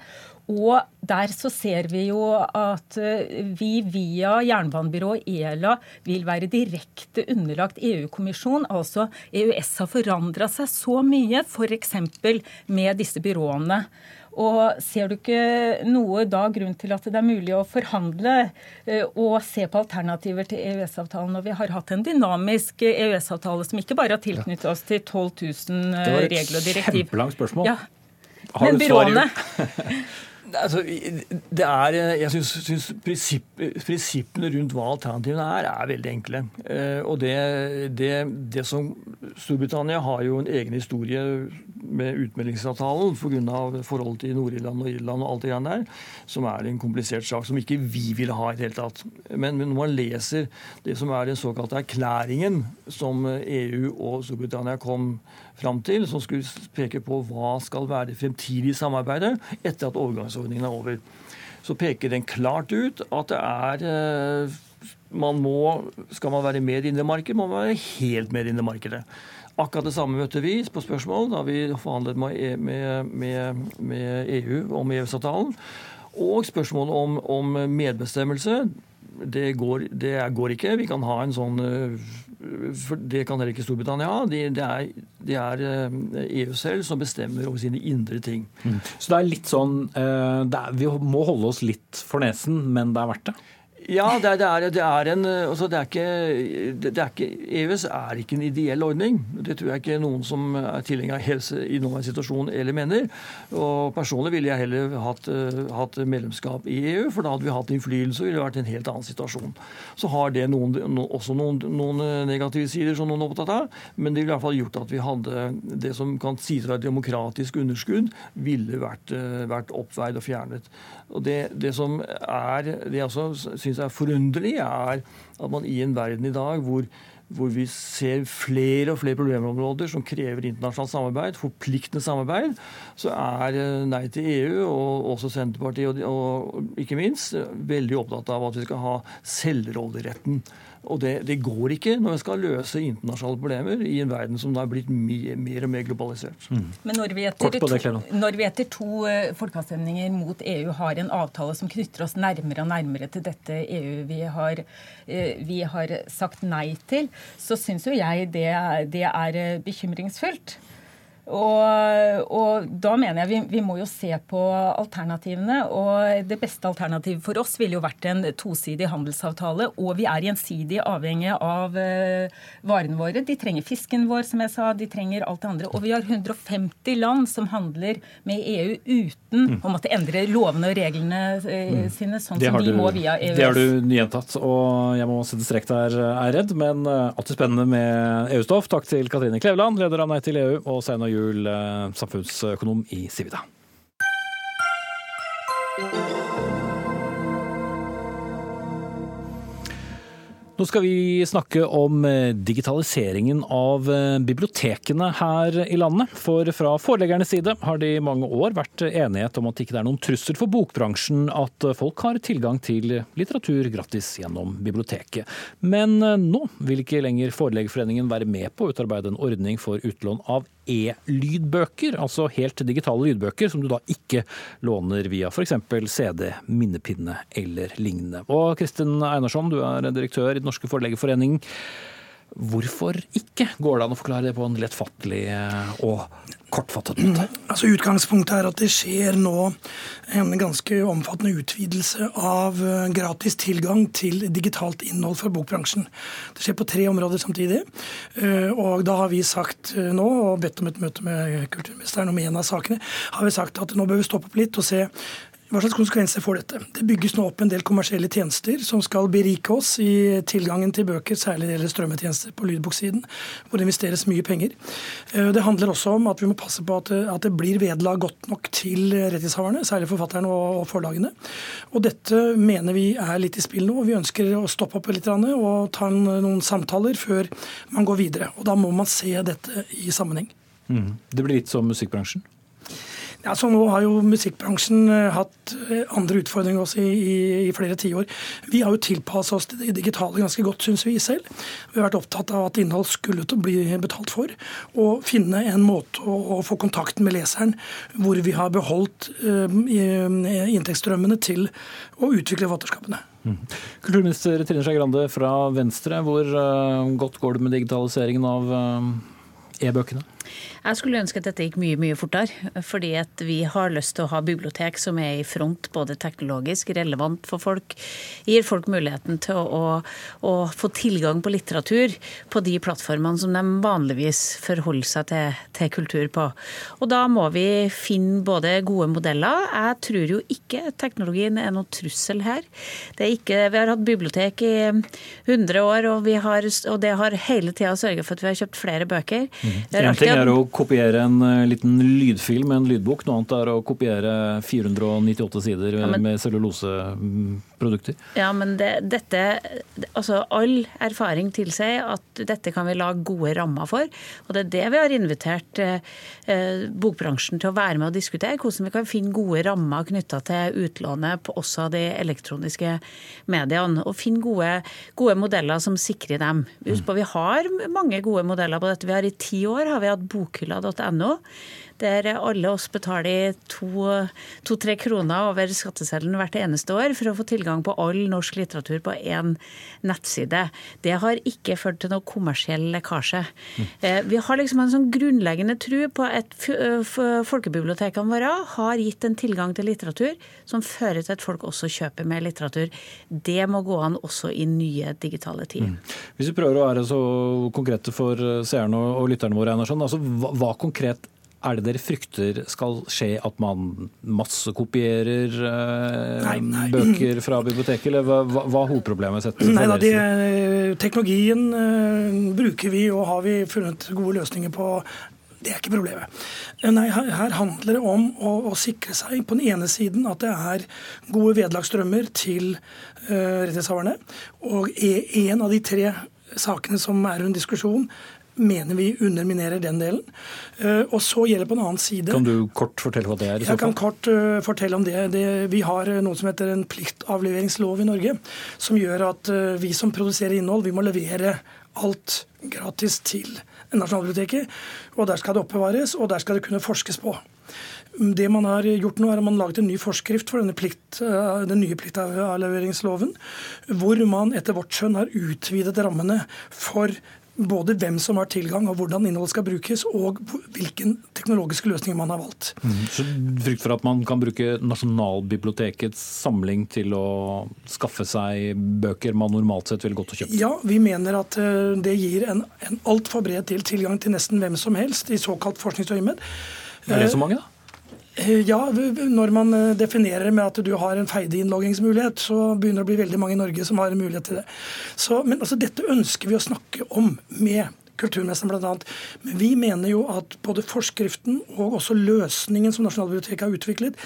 Og der så ser vi jo at eh, vi via jernbanebyrået ELA vil være direkte underlagt EU-kommisjon. Altså EØS har forandra seg så mye, f.eks. med disse byråene. Og Ser du ikke noe da grunn til at det er mulig å forhandle eh, og se på alternativer til EØS-avtalen når vi har hatt en dynamisk EØS-avtale som ikke bare har tilknyttet oss til 12 000 regler og direktiv? Det var et kjempelangt spørsmål. Ja. Har Men byråene Altså, det er, jeg syns prinsipp, prinsippene rundt hva alternativene er, er veldig enkle. Eh, og det, det, det, som Storbritannia har jo en egen historie med utmeldingsavtalen pga. forholdet til Nord-Irland og Irland og alt det grann der, som er en komplisert sak som ikke vi ville ha i det hele tatt. Men, men når man leser det som er den såkalte erklæringen som EU og Storbritannia kom fram til, som skulle peke på hva skal være det fremtidige samarbeidet etter at overgangsordningen er over, så peker den klart ut at det er eh, man må, Skal man være med i det indre markedet, må man være helt med i det indre markedet. Akkurat det samme møtte vi på spørsmål da vi forhandlet med, med, med EU om EØS-avtalen. Og spørsmålet om, om medbestemmelse. Det går, det går, ikke. Vi kan ha en sånn eh, for Det kan heller ikke Storbritannia ha. Det de er, de er, EU eh, selv som bestemmer over sine indre ting. Mm. Så det er litt sånn eh, er, Vi må holde oss litt for nesen, men det er verdt det? Ja, det er, det er, en altså det er ikke, det er ikke, EØS er ikke en ideell ordning. Det tror jeg ikke noen som er tilhenger av helse i noen situasjon eller mener. Og Personlig ville jeg heller hatt, uh, hatt, medlemskap i EU, for da hadde vi hatt innflytelse og ville vært en helt annen situasjon. Så har det noen, no, også noen, noen, negative sider som noen er opptatt av, men det ville i hvert fall gjort at vi hadde det som kan sies å være demokratisk underskudd, ville vært, vært oppveid og fjernet. Og det, det som er, det jeg også syns er forunderlig, er at man i en verden i dag hvor, hvor vi ser flere og flere problemområder som krever internasjonalt samarbeid, forpliktende samarbeid, så er eh, Nei til EU og også Senterpartiet og, og ikke minst veldig opptatt av at vi skal ha selvråderetten. Og det, det, går ikke når vi skal løse internasjonale problemer i en verden som da er blitt mye, mer og mer globalisert. Mm. Men når vi, etter, to, når vi etter to uh, folkeavstemninger mot EU har en avtale som knytter oss nærmere og nærmere til dette EU vi har, uh, vi har sagt nei til, så syns jo jeg det, det er uh, bekymringsfullt. Og, og, da mener jeg vi, vi, må jo se på alternativene. Og det beste alternativet for oss ville jo vært en tosidig handelsavtale. Og vi er gjensidig avhengige av uh, varene våre. De trenger fisken vår, som jeg sa. De trenger alt det andre. Og vi har 150 land som handler med EU uten mm. å måtte endre lovene og reglene uh, sine, sånn som vi du, må via EØS. Det har du gjentatt, og jeg må sette strek der, er redd. Men alltid spennende med EU-stoff. Takk til Katrine Kleveland, leder av Nei til EU, og Steinar Juel, eh, samfunnsøkonom i Civita. Nå skal vi snakke om eh, digitaliseringen av eh, bibliotekene her i landet. For fra foreleggernes side har det i mange år vært enighet om at det ikke er noen trussel for bokbransjen at folk har tilgang til litteratur gratis gjennom biblioteket. Men nå vil ikke lenger Forleggerforeningen være med på å utarbeide en ordning for utlån av e-lydbøker, altså helt digitale lydbøker som du da ikke låner via f.eks. CD, minnepinne eller lignende. Og Kristin Einarsson, du er direktør i Den norske forleggerforening. Hvorfor ikke? Går det an å forklare det på en lettfattelig eh, og kortfattet måte? Altså Utgangspunktet er at det skjer nå en ganske omfattende utvidelse av eh, gratis tilgang til digitalt innhold fra bokbransjen. Det skjer på tre områder samtidig. Eh, og da har vi sagt nå, og bedt om et møte med kulturministeren om en av sakene, har vi sagt at nå bør vi stoppe opp litt og se hva slags konsekvenser får dette? Det bygges nå opp en del kommersielle tjenester som skal berike oss i tilgangen til bøker, særlig det gjelder strømmetjenester på lydboksiden, hvor det investeres mye penger. Eh, det handler også om at vi må passe på at, det blir vederlag godt nok til rettighetshaverne, særlig forfatterne og forlagene. Og dette mener vi er litt i spill nå. Vi ønsker å stoppe opp litt og ta noen samtaler før man går videre. Og da må man se dette i sammenheng. Mm. Det blir litt som musikkbransjen? Ja, så Nå har jo musikkbransjen eh, hatt eh, andre utfordringer også i, i, i flere tiår. Vi har jo tilpassa oss til det digitale ganske godt, syns vi selv. Vi har vært opptatt av at innhold skulle bli betalt for, og finne en måte å, å få kontakten med leseren hvor vi har beholdt uh, inntektsstrømmene til å utvikle forfatterskapene. Mm. Kulturminister Trine Skei Grande fra Venstre, hvor uh, godt går det med digitaliseringen av uh, e-bøkene? Jeg skulle ønske at dette gikk mye mye fortere. Fordi at vi har lyst til å ha bibliotek som er i front både teknologisk, relevant for folk. Gir folk muligheten til å, å, å få tilgang på litteratur på de plattformene som de vanligvis forholder seg til, til, kultur på. Og da må vi finne både gode modeller. Jeg tror jo ikke teknologien er noe trussel her. Det er ikke, vi har hatt bibliotek i 100 år, og, har, og det har hele tida sørget for at vi har kjøpt flere bøker. Mm. En ting er å kopiere en eh, liten lydfilm en lydbok, noe annet er å kopiere 498 sider ja, men, med celluloseprodukter. Ja, men det, dette Altså all erfaring tilsier at dette kan vi lage gode rammer for. Og det er det vi har invitert eh, eh bokbransjen til å være med og diskutere. Hvordan vi kan finne gode rammer knytta til utlånet på også de elektroniske mediene. Og finne gode, gode modeller som sikrer dem. Husk på, vi har mange gode modeller på dette. Vi har I ti år har vi hatt bokhylla.no der alle oss betaler to-tre to, kroner over skatteseddelen hvert eneste år for å få tilgang på all norsk litteratur på én nettside. Det har ikke ført til noe kommersiell lekkasje. Mm. Vi har liksom en sånn grunnleggende tro på at folkebibliotekene våre har gitt en tilgang til litteratur som fører til at folk også kjøper mer litteratur. Det må gå an også i nye digitale tider. Mm. Hvis vi prøver å være så konkrete for seerne og lytterne våre, altså, hva, hva konkret er det dere frykter skal skje at man massekopierer eh, nei, nei. bøker fra biblioteket, eller hva, hva er hovedproblemet sett? Nei, da, de, teknologien eh, bruker vi og har vi funnet gode løsninger på. Det er ikke problemet. Eh, nei, her, her handler det om å, å, sikre seg på den ene siden at det er gode vederlagsstrømmer til uh, rettighetshaverne. Og e, en av de tre sakene som er under diskusjon, mener vi underminerer den delen. Eh, og så gjelder på en annen side Kan du kort fortelle hva det er? Jeg kan kort uh, fortelle om det. det. Vi har eh, noe som heter en pliktavleveringslov i Norge, som gjør at uh, vi som produserer innhold, vi må levere alt gratis til Nasjonalbiblioteket. Og der skal det oppbevares, og der skal det kunne forskes på. Det man har gjort nå, er at man har laget en ny forskrift for plikt, den nye pliktavleveringsloven, hvor man etter vårt skjønn har utvidet rammene for både hvem som har tilgang, og hvordan innholdet skal brukes, og hvilken teknologiske løsninger man har valgt. Mm. Så Frykt for at man kan bruke Nasjonalbibliotekets samling til å skaffe seg bøker man normalt sett ville gått og kjøpt? Ja, vi mener at eh, det gir en, en altfor bred tilgang til nesten hvem som helst i såkalt forskningsøyemed. Er det så mange, da? Eh, ja, når man eh, definerer med at du har en Feide-innloggingsmulighet, så begynner det å bli veldig mange i Norge som har en mulighet til det. Så, men altså, dette ønsker vi å snakke om med kulturmesteren bl.a. Men vi mener jo at både forskriften og også løsningen som Nasjonalbiblioteket har utviklet,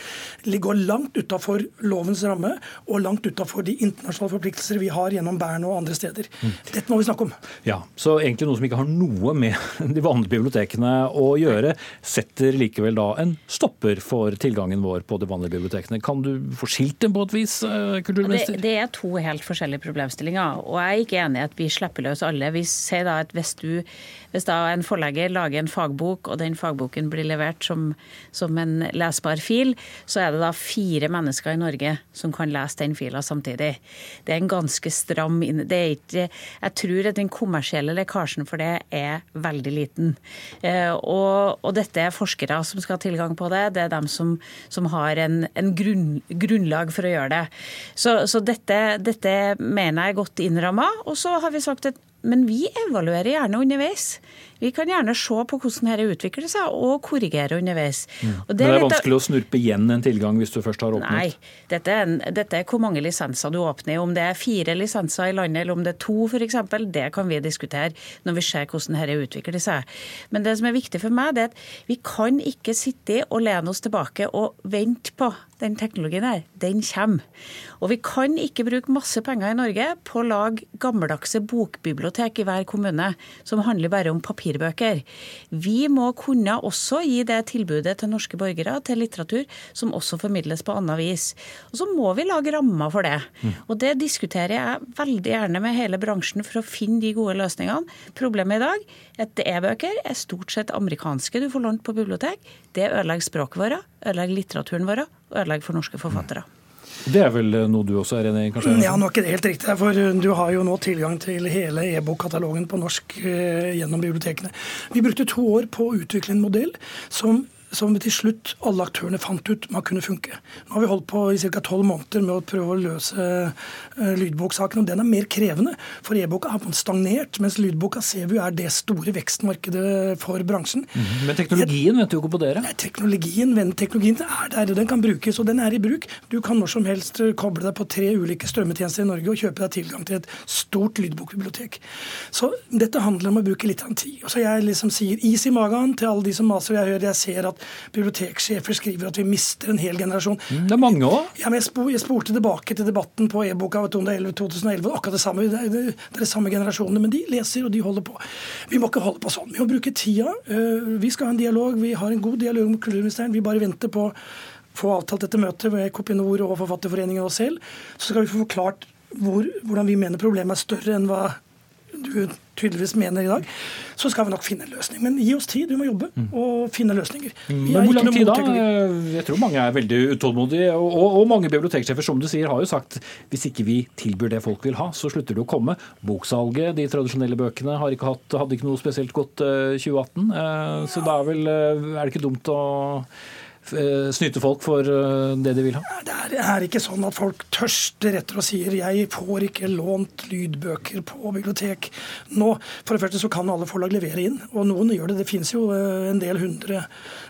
ligger langt utafor lovens ramme og langt utafor de internasjonale forpliktelser vi har gjennom Bern og andre steder. Mm. Dette må vi snakke om. Ja, Så egentlig noe som ikke har noe med de vanlige bibliotekene å gjøre, setter likevel da en stopper for tilgangen vår på de vanlige bibliotekene. Kan du få skilt dem på et vis, eh, kulturminister? Det, det er to helt forskjellige problemstillinger. Og jeg er ikke enig i at vi slipper løs alle. Vi sier da at hvis du hvis da en forlegger lager en fagbok, og den fagboken blir levert som, som, en lesbar fil, så er det da fire mennesker i Norge som kan lese den fila samtidig. Det er en ganske stram det er ikke, Jeg tror at den kommersielle lekkasjen for det er veldig liten. Eh, og, og dette er forskere som skal ha tilgang på det. Det er dem som, som har en, en grunn, grunnlag for å gjøre det. Så, så dette, dette mener jeg er godt innramma. Og så har vi sagt at men vi evaluerer gjerne underveis. Vi kan gjerne se på hvordan dette utvikler seg, og korrigere underveis. Mm. Og det, Men det er vanskelig å snurpe igjen en tilgang hvis du først har åpnet? Nei, dette er, dette er hvor mange lisenser du åpner. Om det er fire lisenser i landet, eller om det er to f.eks., det kan vi diskutere når vi ser hvordan dette utvikler seg. Men det som er viktig for meg, det er at vi kan ikke sitte og lene oss tilbake og vente på den teknologien her. Den kommer. Og vi kan ikke bruke masse penger i Norge på å lage gammeldagse bokbibliotek i hver kommune, som handler bare om papir papirbøker. Vi må kunne også gi det tilbudet til norske borgere til litteratur som også formidles på annet vis. Og så må vi lage rammer for det. Og det diskuterer jeg veldig gjerne med hele bransjen for å finne de gode løsningene. Problemet i dag er at e-bøker er stort sett amerikanske du får lånt på bibliotek. Det ødelegger språket vårt, ødelegger litteraturen vår ødelegger for norske forfattere. Det er vel noe du også er enig i, kanskje? Ja, nå er ikke det helt riktig. For du har jo nå tilgang til hele e-bokkatalogen på norsk gjennom bibliotekene. Vi brukte to år på å utvikle en modell som som til slutt alle aktørene fant ut man kunne funke. Nå har vi holdt på i ca. tolv måneder med å prøve å løse uh, lydboksaken, og den er mer krevende. For e-boka har stagnert, mens lydboka ser vi er det store vekstmarkedet for bransjen. Mm. Men teknologien venter jo ikke på dere? Nei, teknologien, teknologien er der, og den kan brukes, og den er i bruk. Du kan når som helst eh, koble deg på tre ulike strømmetjenester i Norge og kjøpe deg tilgang til et stort lydbokbibliotek. Så dette handler om å bruke litt av en tid. Og så jeg liksom sier is i magen til alle de som maser. Jeg hører, jeg ser at biblioteksjefer skriver at vi mister en hel generasjon. Mm, det er mange òg. Ja, jeg, spor, jeg, spurte tilbake til debatten på e-boka av 2011. Akkurat det samme. Det er, det er de samme generasjonene, men de leser, og de holder på. Vi må ikke holde på sånn. Vi må bruke tida. Eh, vi skal ha en dialog. Vi har en god dialog med kulturministeren. Vi bare venter på å få avtalt dette møtet med Kopinor og Forfatterforeningen og selv. Så skal vi få forklart hvor, hvordan vi mener problemet er større enn hva du tydeligvis mener i dag, så skal vi nok finne en løsning. Men gi oss tid, vi må jobbe mm. og finne løsninger. Men hvor lang tid da? Jeg tror mange er veldig utålmodige. Og, og, mange biblioteksjefer som du sier, har jo sagt hvis ikke vi tilbyr det folk vil ha, så slutter det å komme. Boksalget, de tradisjonelle bøkene, ikke hatt, hadde ikke noe spesielt godt 2018. Uh, uh, så da er, vel, er det ikke dumt å Eh, snyte folk for eh, det de vil ha? Det er ikke sånn at folk tørster etter og sier 'jeg får ikke lånt lydbøker på bibliotek'. Nå, For det første så kan alle forlag levere inn, og noen gjør det. Det finnes jo eh, en del hundre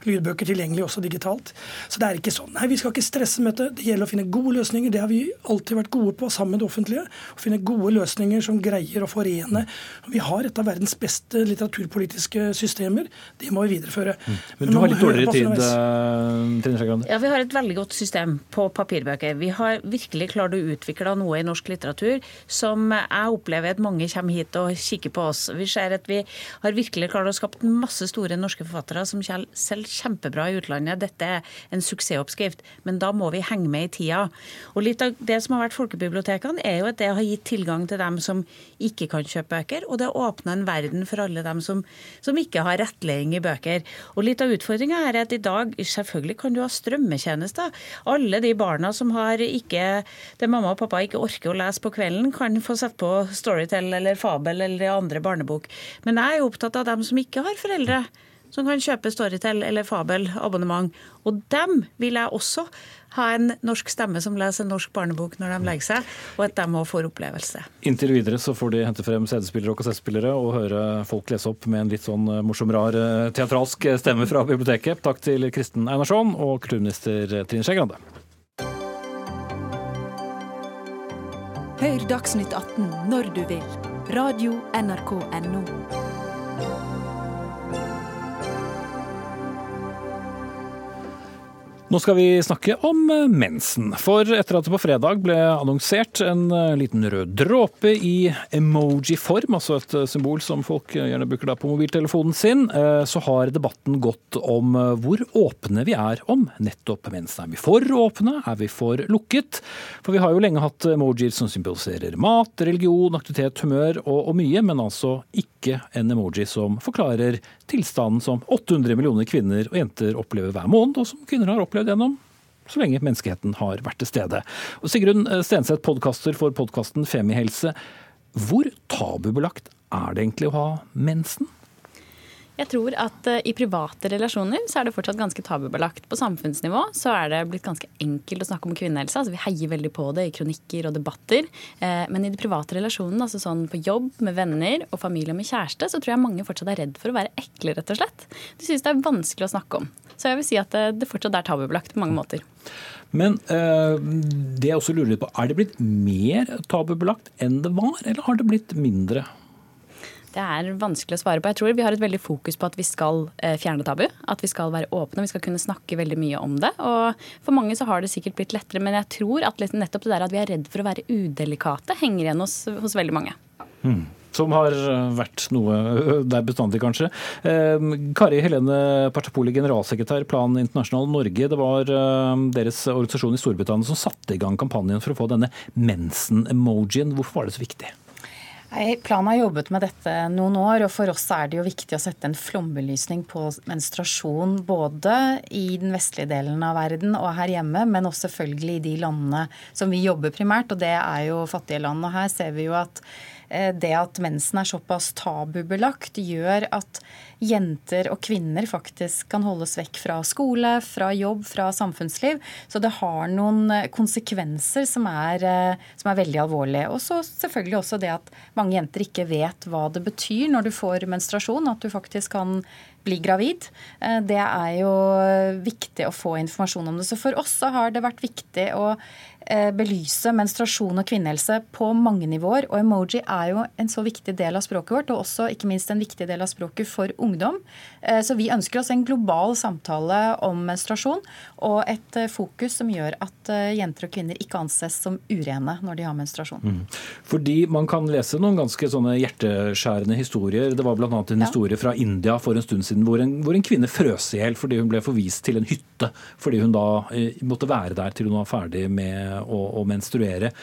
lydbøker tilgjengelig også digitalt. Så det er ikke sånn. Nei, vi skal ikke stresse med det. Det gjelder å finne gode løsninger. Det har vi alltid vært gode på sammen med det offentlige. Å finne gode løsninger som greier å forene. Vi har et av verdens beste litteraturpolitiske systemer. Det må vi videreføre. Mm. Men du har litt dårligere tid? Ja, Vi har et veldig godt system på papirbøker. Vi har virkelig klart å utvikle noe i norsk litteratur som jeg opplever at mange kommer hit og kikker på oss. Vi ser at vi har virkelig klart å skape masse store norske forfattere som selv kjempebra i utlandet. Dette er en suksessoppskrift, men da må vi henge med i tida. Og litt av det som har vært folkebibliotekene, er jo at det har gitt tilgang til dem som ikke kan kjøpe bøker, og det har åpna en verden for alle dem som, som ikke har rettledning i bøker. Og litt av utfordringa er at i dag selvfølgelig kan du ha strømmetjenester. Alle de barna som har ikke det mamma og pappa ikke orker å lese på kvelden, kan få sette på Storytel eller Fabel eller andre barnebok. Men jeg er opptatt av dem som ikke har foreldre som kan kjøpe Storytel eller Fabel-abonnement. Og dem vil jeg også ha en norsk stemme som leser en norsk barnebok når de legger seg, og at de òg får opplevelse. Inntil videre så får de hente frem CD-spillere og kassettspillere og høre folk lese opp med en litt sånn eh, morsom, rar eh, teatralsk stemme fra biblioteket. Takk til Kristen Einarsson og kulturminister Trine Skei Grande. Hør Dagsnytt 18 når du vil. Radio NRK Radio.nrk.no. Nå skal vi snakke om eh, mensen. For etter at det på fredag ble annonsert en eh, liten rød dråpe i emoji-form, altså et eh, symbol som folk gjerne bruker på mobiltelefonen sin, så har debatten gått om hvor åpne vi er om nettopp mensen. Er vi for åpne? Er vi for lukket? For vi har jo lenge hatt emojier som symboliserer mat, religion, aktivitet, humør og, og mye, men altså ikke en emoji som forklarer tilstanden som 800 millioner kvinner og jenter opplever hver måned, og som kvinner har opplevd gjennom så lenge menneskeheten har vært til stede. Og Sigrun Stenseth, podkaster for podkasten Femihelse. Hvor tabubelagt er det egentlig å ha mensen? Jeg tror at uh, i private relasjoner så er det fortsatt ganske tabubelagt. På samfunnsnivå så er det blitt ganske enkelt å snakke om kvinnehelse. Altså, vi heier veldig på det i kronikker og debatter. Uh, men i de private relasjonene, altså sånn på jobb med venner og familie og med kjæreste, så tror jeg mange fortsatt er redd for å være ekle, rett og slett. De syns det er vanskelig å snakke om. Så jeg vil si at uh, det fortsatt er tabubelagt på mange måter. Men det jeg også lurer litt på, er det blitt mer tabubelagt enn det var, eller har det blitt mindre? Det er vanskelig å svare på. Jeg tror vi har et veldig fokus på at vi skal eh, fjerne tabu. At vi skal være åpne, vi skal kunne snakke veldig mye om det. Og for mange så har det sikkert blitt lettere, men jeg tror at nettopp det der at vi er redd for å være udelikate, henger igjen hos, hos veldig mange. Mm. Som har vært noe der bestandig, kanskje. Eh, Kari Helene Partapoli, generalsekretær Plan Internasjonal Norge. Det var eh, deres organisasjon i Storbritannia som satte i gang kampanjen for å få denne mensen-emojien. Hvorfor var det så viktig? Planen har jobbet med dette noen år, og for oss er det jo viktig å sette en flombelysning på menstruasjon både i den vestlige delen av verden og her hjemme, men også selvfølgelig i de landene som vi jobber primært, og det er jo fattige land. Og her ser vi jo at det at mensen er såpass tabubelagt, gjør at jenter og kvinner faktisk kan holdes vekk fra skole, fra jobb, fra samfunnsliv. Så det har noen eh, konsekvenser som er, eh, som er veldig alvorlige. Og så selvfølgelig også det at mange jenter ikke vet hva det betyr når du får menstruasjon, at du faktisk kan bli gravid. Det er jo viktig å få informasjon om det. Så for oss så har det vært viktig å Eh, belyse menstruasjon og kvinnehelse på mange nivåer. Og emoji er jo en så viktig del av språket vårt, og også ikke minst en viktig del av språket for ungdom. Eh, så vi ønsker oss en global samtale om menstruasjon og et eh, fokus som gjør at jenter og kvinner ikke anses som urene når de har menstruasjon. Mm. Fordi man kan lese noen ganske sånne hjerteskjærende historier. Det var bl.a. en ja. historie fra India for en stund siden hvor en, hvor en kvinne frøs i hjel fordi hun ble forvist til en hytte fordi hun da måtte være der til hun var ferdig med å, å menstruere.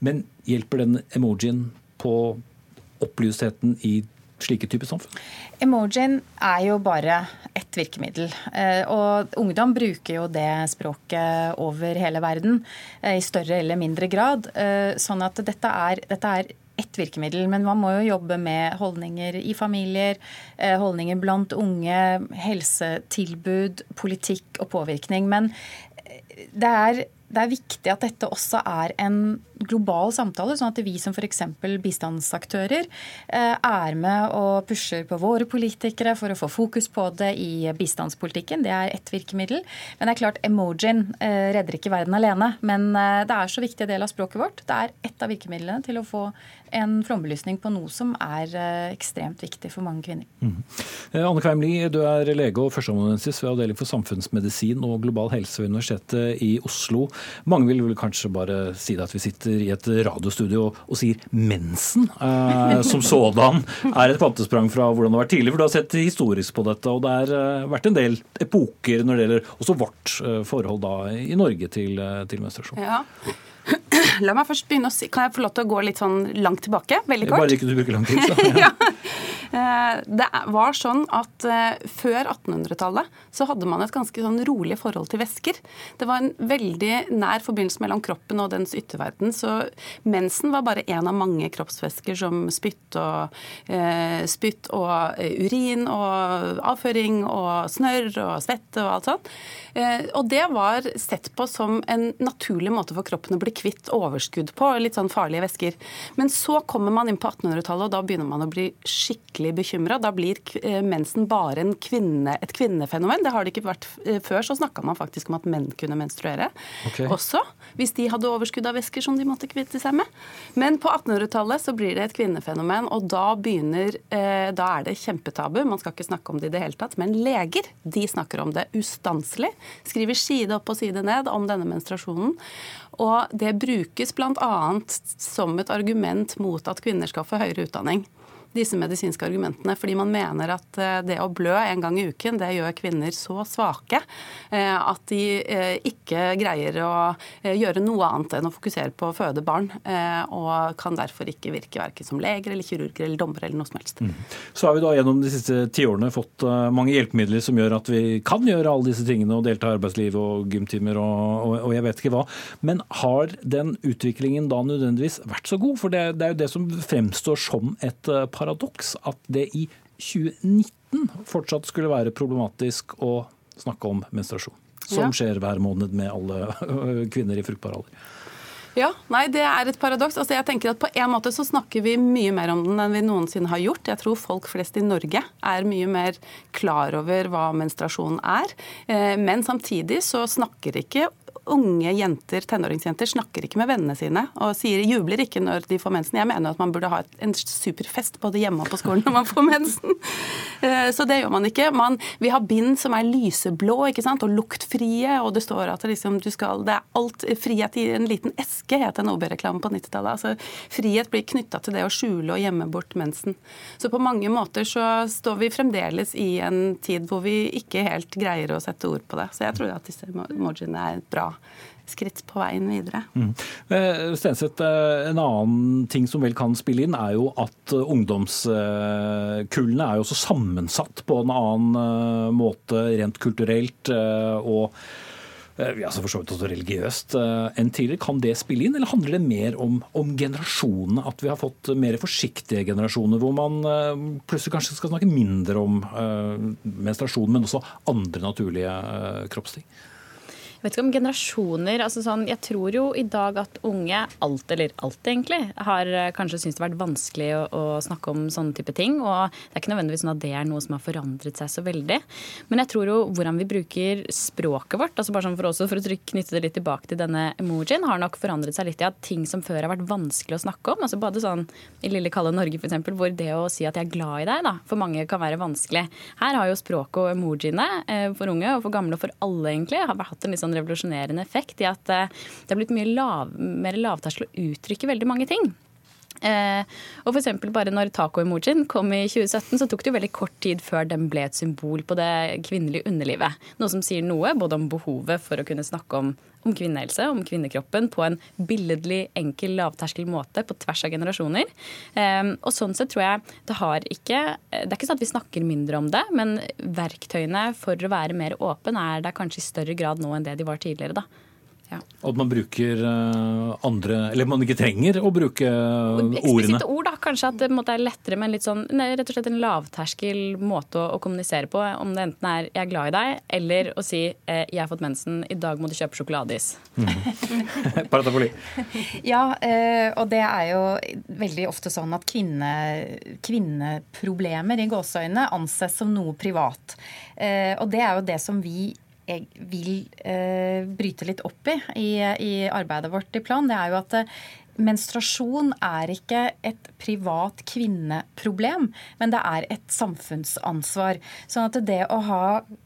Men hjelper den emojien på opplystheten i slike typer samfunn? Emojien er jo bare ett virkemiddel. Eh, og ungdom bruker jo det språket over hele verden eh, i større eller mindre grad. Eh, sånn at dette er, dette er ett virkemiddel, men man må jo jobbe med holdninger i familier, holdninger blant unge, helsetilbud, politikk og påvirkning. Men det er det er viktig at dette også er en global samtale, sånn at vi som f.eks. bistandsaktører eh, er med og pusher på våre politikere for å få fokus på det i bistandspolitikken. Det er ett virkemiddel. Men det er klart, emojien eh, redder ikke verden alene. Men eh, det er så viktig del av språket vårt. Det er ett av virkemidlene til å få en flombelysning på noe som er ekstremt viktig for mange kvinner. Mm. Anne Kveimli, du er lege og førsteamanuensis ved Avdeling for samfunnsmedisin og global helse ved Universitetet i Oslo. Mange vil vel kanskje bare si at vi sitter sitter i et radiostudio og, sier mensen eh, som sådan er et kvantesprang fra hvordan det har vært tidligere. For du har sett historisk på dette, og det har eh, vært en del epoker når det gjelder også vårt eh, forhold da i Norge til, til menstruasjon. Ja. La meg først begynne å si Kan jeg få lov til å gå litt sånn langt tilbake? Veldig kort. Bare ikke du bruker lang tid, så. Ja. Eh, det var sånn at eh, Før 1800-tallet så hadde man et ganske sånn rolig forhold til væsker. Det var en veldig nær forbindelse mellom kroppen og dens ytterverden. Så mensen var bare én av mange kroppsvæsker som spytt og, eh, spytt og urin og avføring og snørr og svette og alt sånt. Og det var sett på som en naturlig måte for kroppen å bli kvitt overskudd på, litt sånn farlige væsker. Men så kommer man inn på 1800-tallet, og da begynner man å bli skikkelig bekymra. Da blir eh, mensen bare kvinne, et kvinnefenomen. Det har det ikke vært eh, før. Så snakka man faktisk om at menn kunne menstruere okay. også. Hvis de hadde overskudd av væsker som de måtte kvitte seg med. Men på 1800-tallet så blir det et kvinnefenomen, og da begynner eh, Da er det kjempetabu. Man skal ikke snakke om det i det hele tatt. Men leger, de snakker om det ustanselig. Skriver side opp og side ned om denne menstruasjonen. Og det brukes bl.a. som et argument mot at kvinner skal få høyere utdanning disse medisinske argumentene. Fordi man mener at eh, det å blø en gang i uken, det gjør kvinner så svake eh, at de eh, ikke greier å gjøre noe annet enn å fokusere på å føde barn. Og kan derfor ikke virke verken som leger eller kirurger eller dommere eller noe som helst. Mm. Så har vi da gjennom de siste tiårene fått mange hjelpemidler som gjør at vi kan gjøre alle disse tingene og delta i arbeidsliv og gymtimer og, og, og, jeg vet ikke hva. Men har den utviklingen da nødvendigvis vært så god? For det, det er jo det som fremstår som et paradoks at det i 2019 fortsatt skulle være problematisk å snakke om menstruasjon. Som skjer hver måned med alle kvinner i fruktbar alder. Ja, nei, det er et paradoks. Altså, jeg tenker at På en måte så snakker vi mye mer om den enn vi noensinne har gjort. Jeg tror folk flest i Norge er mye mer klar over hva menstruasjon er. Eh, men samtidig så snakker ikke unge jenter, tenåringsjenter snakker ikke med vennene sine og sier, jubler ikke når de får mensen. Jeg mener at man burde ha en superfest både hjemme og på skolen når man får mensen. Eh, så det gjør man ikke. Man, vi har bind som er lyseblå ikke sant? og luktfrie, og det står at det, liksom, du skal, det er alt frihet i en liten eske, het en OB-reklame på 90-tallet. Altså, frihet blir knytta til det å skjule og gjemme bort mensen. Så på mange måter så står vi fremdeles i en tid hvor vi ikke helt greier å sette ord på det. Så jeg tror at disse emojiene er bra skritt på veien videre. Mm. Stenseth, en annen ting som vel kan spille inn, er jo at ungdomskullene er jo også sammensatt på en annen måte rent kulturelt. og altså for så vidt også religiøst enn tidligere. Kan det spille inn, eller handler det mer om, om, generasjonene? At vi har fått mer forsiktige generasjoner, hvor man plutselig kanskje skal snakke mindre om menstruasjon, men også andre naturlige kroppsting? Jeg vet ikke om generasjoner altså sånn, Jeg tror jo i dag at unge, alt eller alt egentlig, har eh, kanskje syntes det har vært vanskelig å, å, snakke om sånne type ting. Og det er ikke nødvendigvis sånn at det er noe som har forandret seg så veldig. Men jeg tror jo hvordan vi bruker språket vårt, altså bare sånn for, også, for å knytte det litt tilbake til denne emojien, har nok forandret seg litt i at ting som før har vært vanskelig å snakke om, altså både sånn i lille kalde Norge f.eks., hvor det å si at jeg er glad i deg, da, for mange kan være vanskelig. Her har jo språket og emojiene eh, for unge og for gamle og for alle egentlig har hatt en litt sånn sånn revolusjonerende effekt i at eh, det har blitt mye lav, mer lavterskel å uttrykke veldig mange ting. Eh, og for bare når taco-emojien kom i 2017, så tok det jo veldig kort tid før den ble et symbol på det kvinnelige underlivet. Noe som sier noe både om behovet for å kunne snakke om, om kvinnehelse, om kvinnekroppen, på en billedlig, enkel, lavterskel måte på tvers av generasjoner. Eh, og sånn sett tror jeg det har ikke Det er ikke sånn at vi snakker mindre om det, men verktøyene for å være mer åpen er der kanskje i større grad nå enn det de var tidligere. da. Ja. At man bruker eh, andre Eller man ikke trenger å bruke ordene. Eksplisitte ord, da. Kanskje at det er lettere med en litt sånn, rett og slett en lavterskel måte å, kommunisere på. Om det enten er 'jeg er glad i deg', eller å si eh, 'jeg har fått mensen, i dag må du kjøpe sjokoladeis'. Mm. Paratafoli. ja, eh, og det er jo veldig ofte sånn at kvinne, kvinneproblemer i gåseøyne anses som noe privat. Og det er jo det som vi vil eh, bryte litt opp i, i, i arbeidet vårt i Plan, det er jo at eh, menstruasjon er ikke et privat kvinneproblem, men det er et samfunnsansvar. Sånn at det å ha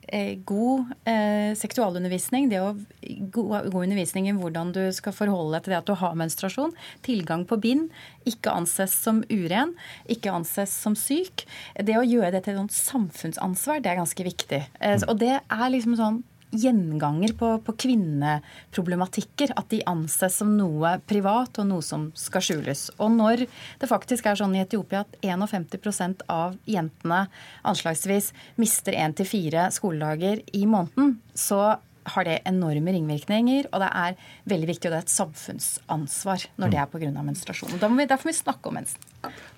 eh, god eh, seksualundervisning, det å god, god, undervisning i hvordan du skal forholde deg til det at du har menstruasjon, tilgang på bind, ikke anses som uren, ikke anses som syk, det å gjøre det til et samfunnsansvar, det er ganske viktig. Eh, og det er liksom sånn gjenganger på, på, kvinneproblematikker. At de anses som noe privat og noe som skal skjules. Og når det faktisk er sånn i Etiopia at 51% av jentene anslagsvis mister én til fire skoledager i måneden, så har det enorme ringvirkninger, og det er veldig viktig, og det er et samfunnsansvar når det er pga. menstruasjon. Derfor må vi snakke om mensen.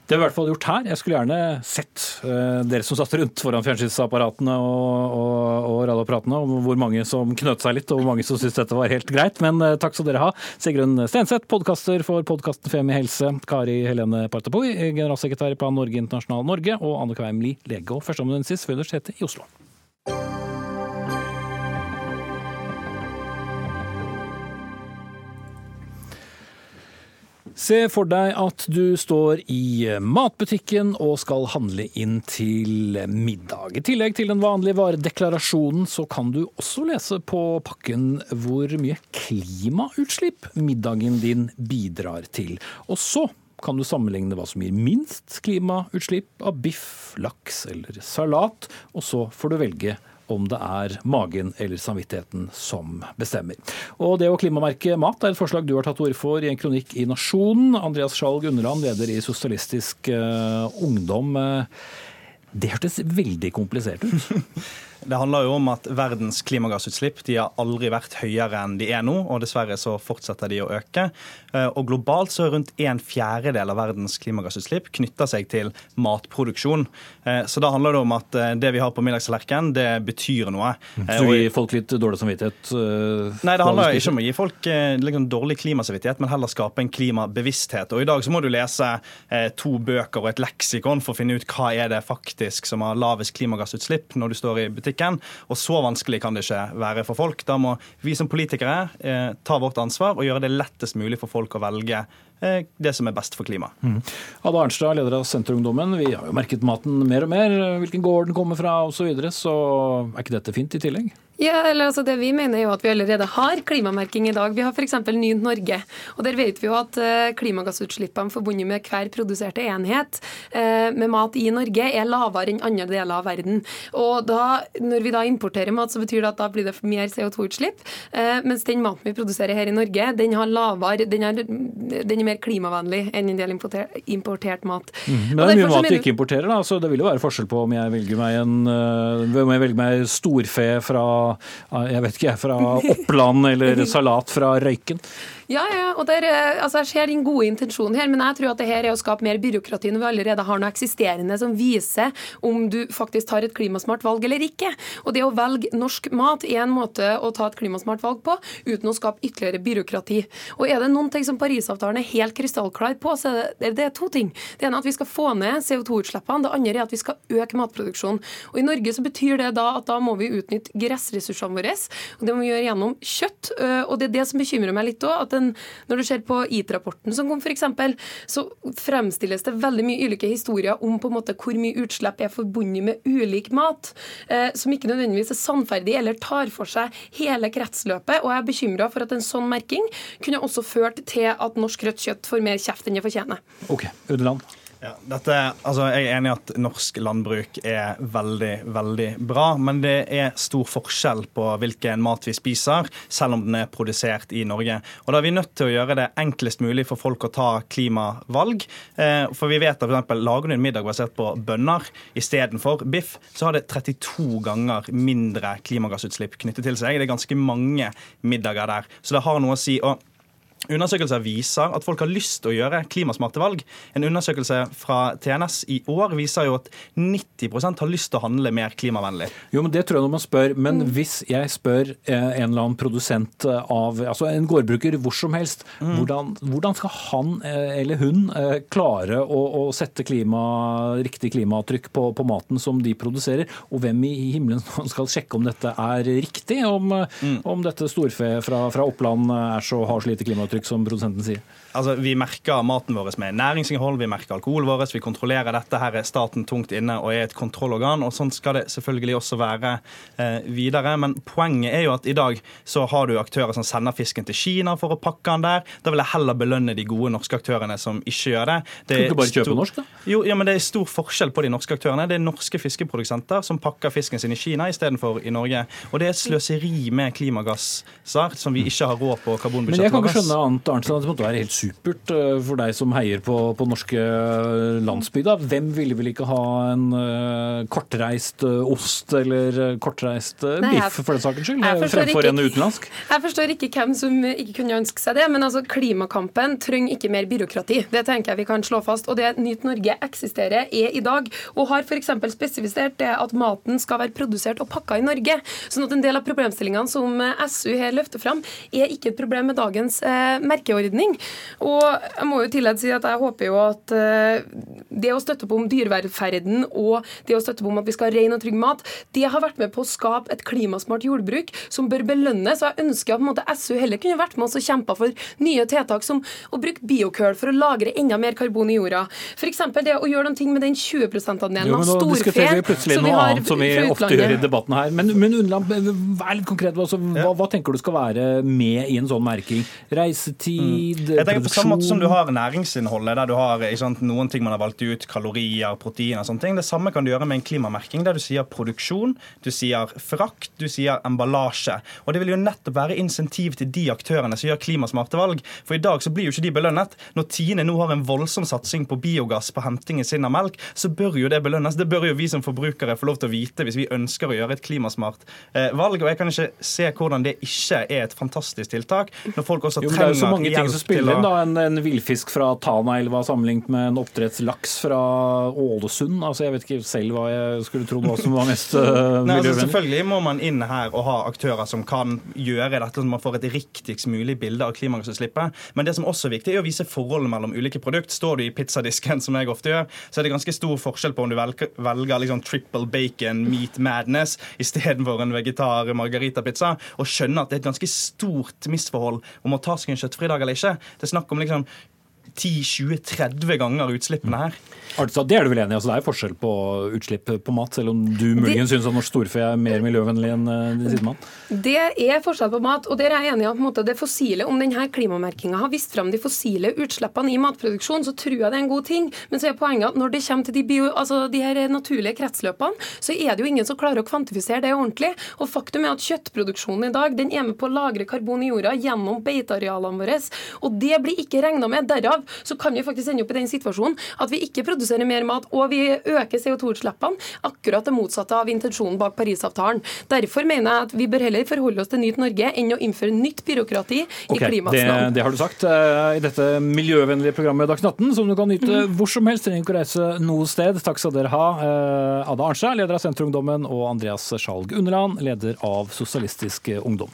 Det har vi i hvert fall gjort her. Jeg skulle gjerne sett uh, dere som satt rundt foran fjernsynsapparatene og, og, og radioapparatene, om hvor mange som knøt seg litt, og hvor mange som syntes dette var helt greit. Men uh, takk skal dere ha. Sigrun Stenseth, podkaster for podkasten Femi helse. Kari Helene Partapoi, generalsekretær i Plan Norge Internasjonal Norge. Og Anne Kveim Lie, lege og førsteamanuensis ved Universitetet i Oslo. Se for deg at du står i matbutikken og skal handle inn til middag. I tillegg til den vanlige varedeklarasjonen, så kan du også lese på pakken hvor mye klimautslipp middagen din bidrar til. Og så kan du sammenligne hva som gir minst klimautslipp av biff, laks eller salat, og så får du velge om det er magen eller samvittigheten som bestemmer. Og Det å klimamerke mat er et forslag du har tatt ord for i en kronikk i Nasjonen. Andreas Skjalg Underland, leder i Sosialistisk uh, Ungdom. Det hørtes veldig komplisert ut. Det handler jo om at verdens klimagassutslipp de har aldri vært høyere enn de er nå, og dessverre så fortsetter de å øke. Eh, og globalt så er rundt en fjerdedel av verdens klimagassutslipp knytter seg til matproduksjon. Eh, så da handler det om at eh, det vi har på middagstallerkenen, det betyr noe. Så du gir folk litt dårlig samvittighet? Nei, det handler ikke om å gi folk liksom, dårlig klimasamvittighet, men heller skape en klimabevissthet. Og i dag så må du lese to bøker og et leksikon for å finne ut hva er det faktisk som har lavest klimagassutslipp når du står i butikk politikken. Og så vanskelig kan det ikke være for folk. Da må vi som politikere eh, ta vårt ansvar og gjøre det lettest mulig for folk å velge eh, det som er best for klimaet. Mm. Ada Arnstad, leder av Senterungdommen. Vi har jo merket maten mer og mer, hvilken gård den kommer fra osv. Så, videre, så er ikke dette fint i tillegg? Ja, eller altså Det vi mener er jo at vi allerede har klimamerking i dag. Vi har f.eks. Ny Norge. og Der vet vi jo at eh, klimagassutslippene forbundet med hver produserte enhet eh, med mat i Norge er lavere enn andre deler av verden. Og da, Når vi da importerer mat, så betyr det at da blir det mer CO2-utslipp. Eh, mens den maten vi produserer her i Norge, den, har lavere, den, er, den er mer klimavennlig enn en del importert, importert mat. Mm. Men det er mye mat vi ikke importerer. da, så Det vil jo være forskjell på om jeg velger meg en, om jeg velger meg storfe fra jeg vet ikke, fra Oppland eller salat fra Røyken. Ja, ja, og der, eh, altså Jeg ser din gode intensjon her, men jeg tror at det her er å skape mer byråkrati når vi allerede har noe eksisterende som viser om du faktisk tar et klimasmart valg eller ikke. Og Det å velge norsk mat er en måte å ta et klimasmart valg på, uten å skape ytterligere byråkrati. Og Er det noen ting som Parisavtalen er helt krystallklar på, så er det, det er to ting. Det ene er at vi skal få ned CO2-utslippene, det andre er at vi skal øke matproduksjonen. Og I Norge så betyr det da at da må vi utnytte gressressursene våre, og det må vi gjøre gjennom kjøtt. og Det er det som bekymrer meg litt òg en, når du ser på EAT-rapporten som kom f.eks., så fremstilles det veldig mye ulike historier om på en måte hvor mye utslipp er forbundet med ulik mat, eh, som ikke nødvendigvis er sannferdig eller tar for seg hele kretsløpet. Og jeg er bekymra for at en sånn merking kunne også ført til at norsk rødt kjøtt får mer kjeft enn det fortjener. Ok, Udeland. Ja, dette, altså jeg er enig i at norsk landbruk er veldig, veldig bra. Men det er stor forskjell på hvilken mat vi spiser, selv om den er produsert i Norge. Og Da er vi nødt til å gjøre det enklest mulig for folk å ta klimavalg. Eh, for vi vet at eksempel, Lager du en middag basert på bønner istedenfor biff, så har det 32 ganger mindre klimagassutslipp knyttet til seg. Det er ganske mange middager der. Så det har noe å si. og Undersøkelser viser at folk har lyst til å gjøre klimasmarte valg. En undersøkelse fra TNS i år viser jo at 90% har lyst til å handle mer klimavennlig. Jo, men Det tror jeg når man spør. Men mm. hvis jeg spør eh, en eller annen produsent av altså en gårdbruker hvor som helst, mm. hvordan, hvordan, skal han eh, eller hun eh, klare å, å sette klima, riktig klimatrykk på, på, maten som de produserer? Og hvem i himmelen skal sjekke om dette er riktig? Om, mm. om dette storfe fra, fra Oppland er så, har så lite klimatrykk? Fotavtrykk, som produsenten sier? Altså, Vi merker maten vår med næringsinnhold, vi merker alkoholen vår, vi kontrollerer dette. Her er staten tungt inne og er et kontrollorgan. og Sånn skal det selvfølgelig også være eh, videre. Men poenget er jo at i dag så har du aktører som sender fisken til Kina for å pakke den der. Da vil jeg heller belønne de gode norske aktørene som ikke gjør det. det kan du bare kjøpe norsk, da? Jo, ja, men Det er stor forskjell på de norske aktørene. Det er norske fiskeprodusenter som pakker fisken sin i Kina istedenfor i Norge. Og det er sløseri med klimagasser som vi ikke har råd på karbonbudsjettet. Men jeg kan ikke skjønne annet, Arntzen, at det måtte være helt supert eh, for deg som heier på, på norske landsbygda. Hvem ville vel ikke ha en uh, kortreist ost eller kortreist biff, for den saks skyld, fremfor ikke, en utenlandsk? Jeg forstår ikke hvem som ikke kunne ønske seg det, men altså klimakampen trenger ikke mer byråkrati. Det tenker jeg vi kan slå fast. Og det Nyt Norge eksisterer, er i dag, og har f.eks. spesifisert det at maten skal være produsert og pakka i Norge. sånn at en del av problemstillingene som SU her løfter fram, er ikke et problem med dagens merkeordning. Og jeg må jo tillegg si at jeg håper jo at eh, det å støtte på om dyrevelferden og det å støtte på om at vi skal ha ren og trygg mat, det har vært med på å skape et klimasmart jordbruk som bør belønnes. Og jeg ønsker at måte, SU heller kunne vært med oss og kjempa for nye tiltak som å bruke biokøl for å lagre enda mer karbon i jorda. F.eks. det å gjøre noen ting med den 20 %-andelen av storfe. som vi har annet som vi ofte gjør i debatten her. Men, men Unnland, vær litt konkret. Altså, hva, hva, tenker du skal være med i en sånn merking? Reisetid, mm. På samme måte som du har næringsinnholdet, der du har sant, noen ting man har valgt ut, kalorier, proteiner og sånne ting. Det samme kan du gjøre med en klimamerking, der du sier produksjon, du sier frakt, du sier emballasje. Og Det vil jo nettopp være insentiv til de aktørene som gjør klimasmarte valg. For i dag så blir jo ikke de belønnet. Når Tine nå har en voldsom satsing på biogass på hentingen sin av melk, så bør jo det belønnes. Det bør jo vi som forbrukere få lov til å vite hvis vi ønsker å gjøre et klimasmart eh, valg. Og jeg kan ikke se hvordan det ikke er et fantastisk tiltak, når folk også jo, trenger hjelp til å da, En, en villfisk fra Tanaelva sammenlignet med en oppdrettslaks fra Ålesund. Altså, Jeg vet ikke selv hva jeg skulle trodd hva som var mest uh, miljøvennlig. altså, Selvfølgelig må man inn her og ha aktører som kan gjøre dette, så man får et riktigst mulig bilde av klimagassutslippet. Men det som også er viktig, er å vise forholdet mellom ulike produkt. Står du i pizzadisken, som jeg ofte gjør, så er det ganske stor forskjell på om du velger, velger liksom triple bacon meat madness istedenfor en vegetar margaritapizza, og skjønner at det er et ganske stort misforhold om å ta seg en kjøttfri dag eller ikke. Det er snakk om liksom 10-20-30 ganger utslippene her. Altså, det er du vel enig i? Altså, det er forskjell på utslipp på mat, selv om du muligens syns at norsk storfe er mer miljøvennlig enn eh, din sidemann? Det er forskjell på mat, og der er jeg enig i at måte, det fossile, om denne klimamerkinga har vist fram de fossile utslippene i matproduksjon, så tror jeg det er en god ting. Men så er poenget at når det kommer til de, bio, altså de her naturlige kretsløpene, så er det jo ingen som klarer å kvantifisere det ordentlig. Og faktum er at kjøttproduksjonen i dag den er med på å lagre karbon i jorda gjennom beitearealene våre. Og det blir ikke regna med. Derav så kan vi faktisk ende opp i den situasjonen at vi ikke produserer mer mat, og vi øker CO2-utslippene. Akkurat det motsatte av intensjonen bak Parisavtalen. Derfor mener jeg at vi bør heller forholde oss til Nyt Norge enn å innføre nytt byråkrati okay, i klimaets navn. Det, det, har du sagt uh, i dette miljøvennlige programmet Dagsnytt 18, som du kan nyte mm. hvor som helst. Trenger ikke å reise noe sted. Takk skal dere ha. Uh, Ada Arnstad, leder av Senterungdommen, og Andreas Skjalg Underland, leder av Sosialistisk Ungdom.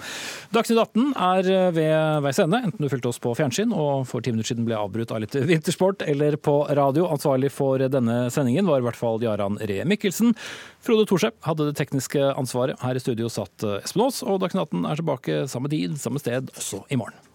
Dagsnytt 18 er ved veis ende, enten du fulgte oss på fjernsyn og for ti minutter siden ble avbrutt av litt vintersport, eller på radio. Ansvarlig for denne sendingen var i hvert fall Jaran Ree Mikkelsen. Frode Thorsheim hadde det tekniske ansvaret. Her i studio satt Espen Aas, og Dagsnytt 18 er tilbake samme tid, samme sted også i morgen.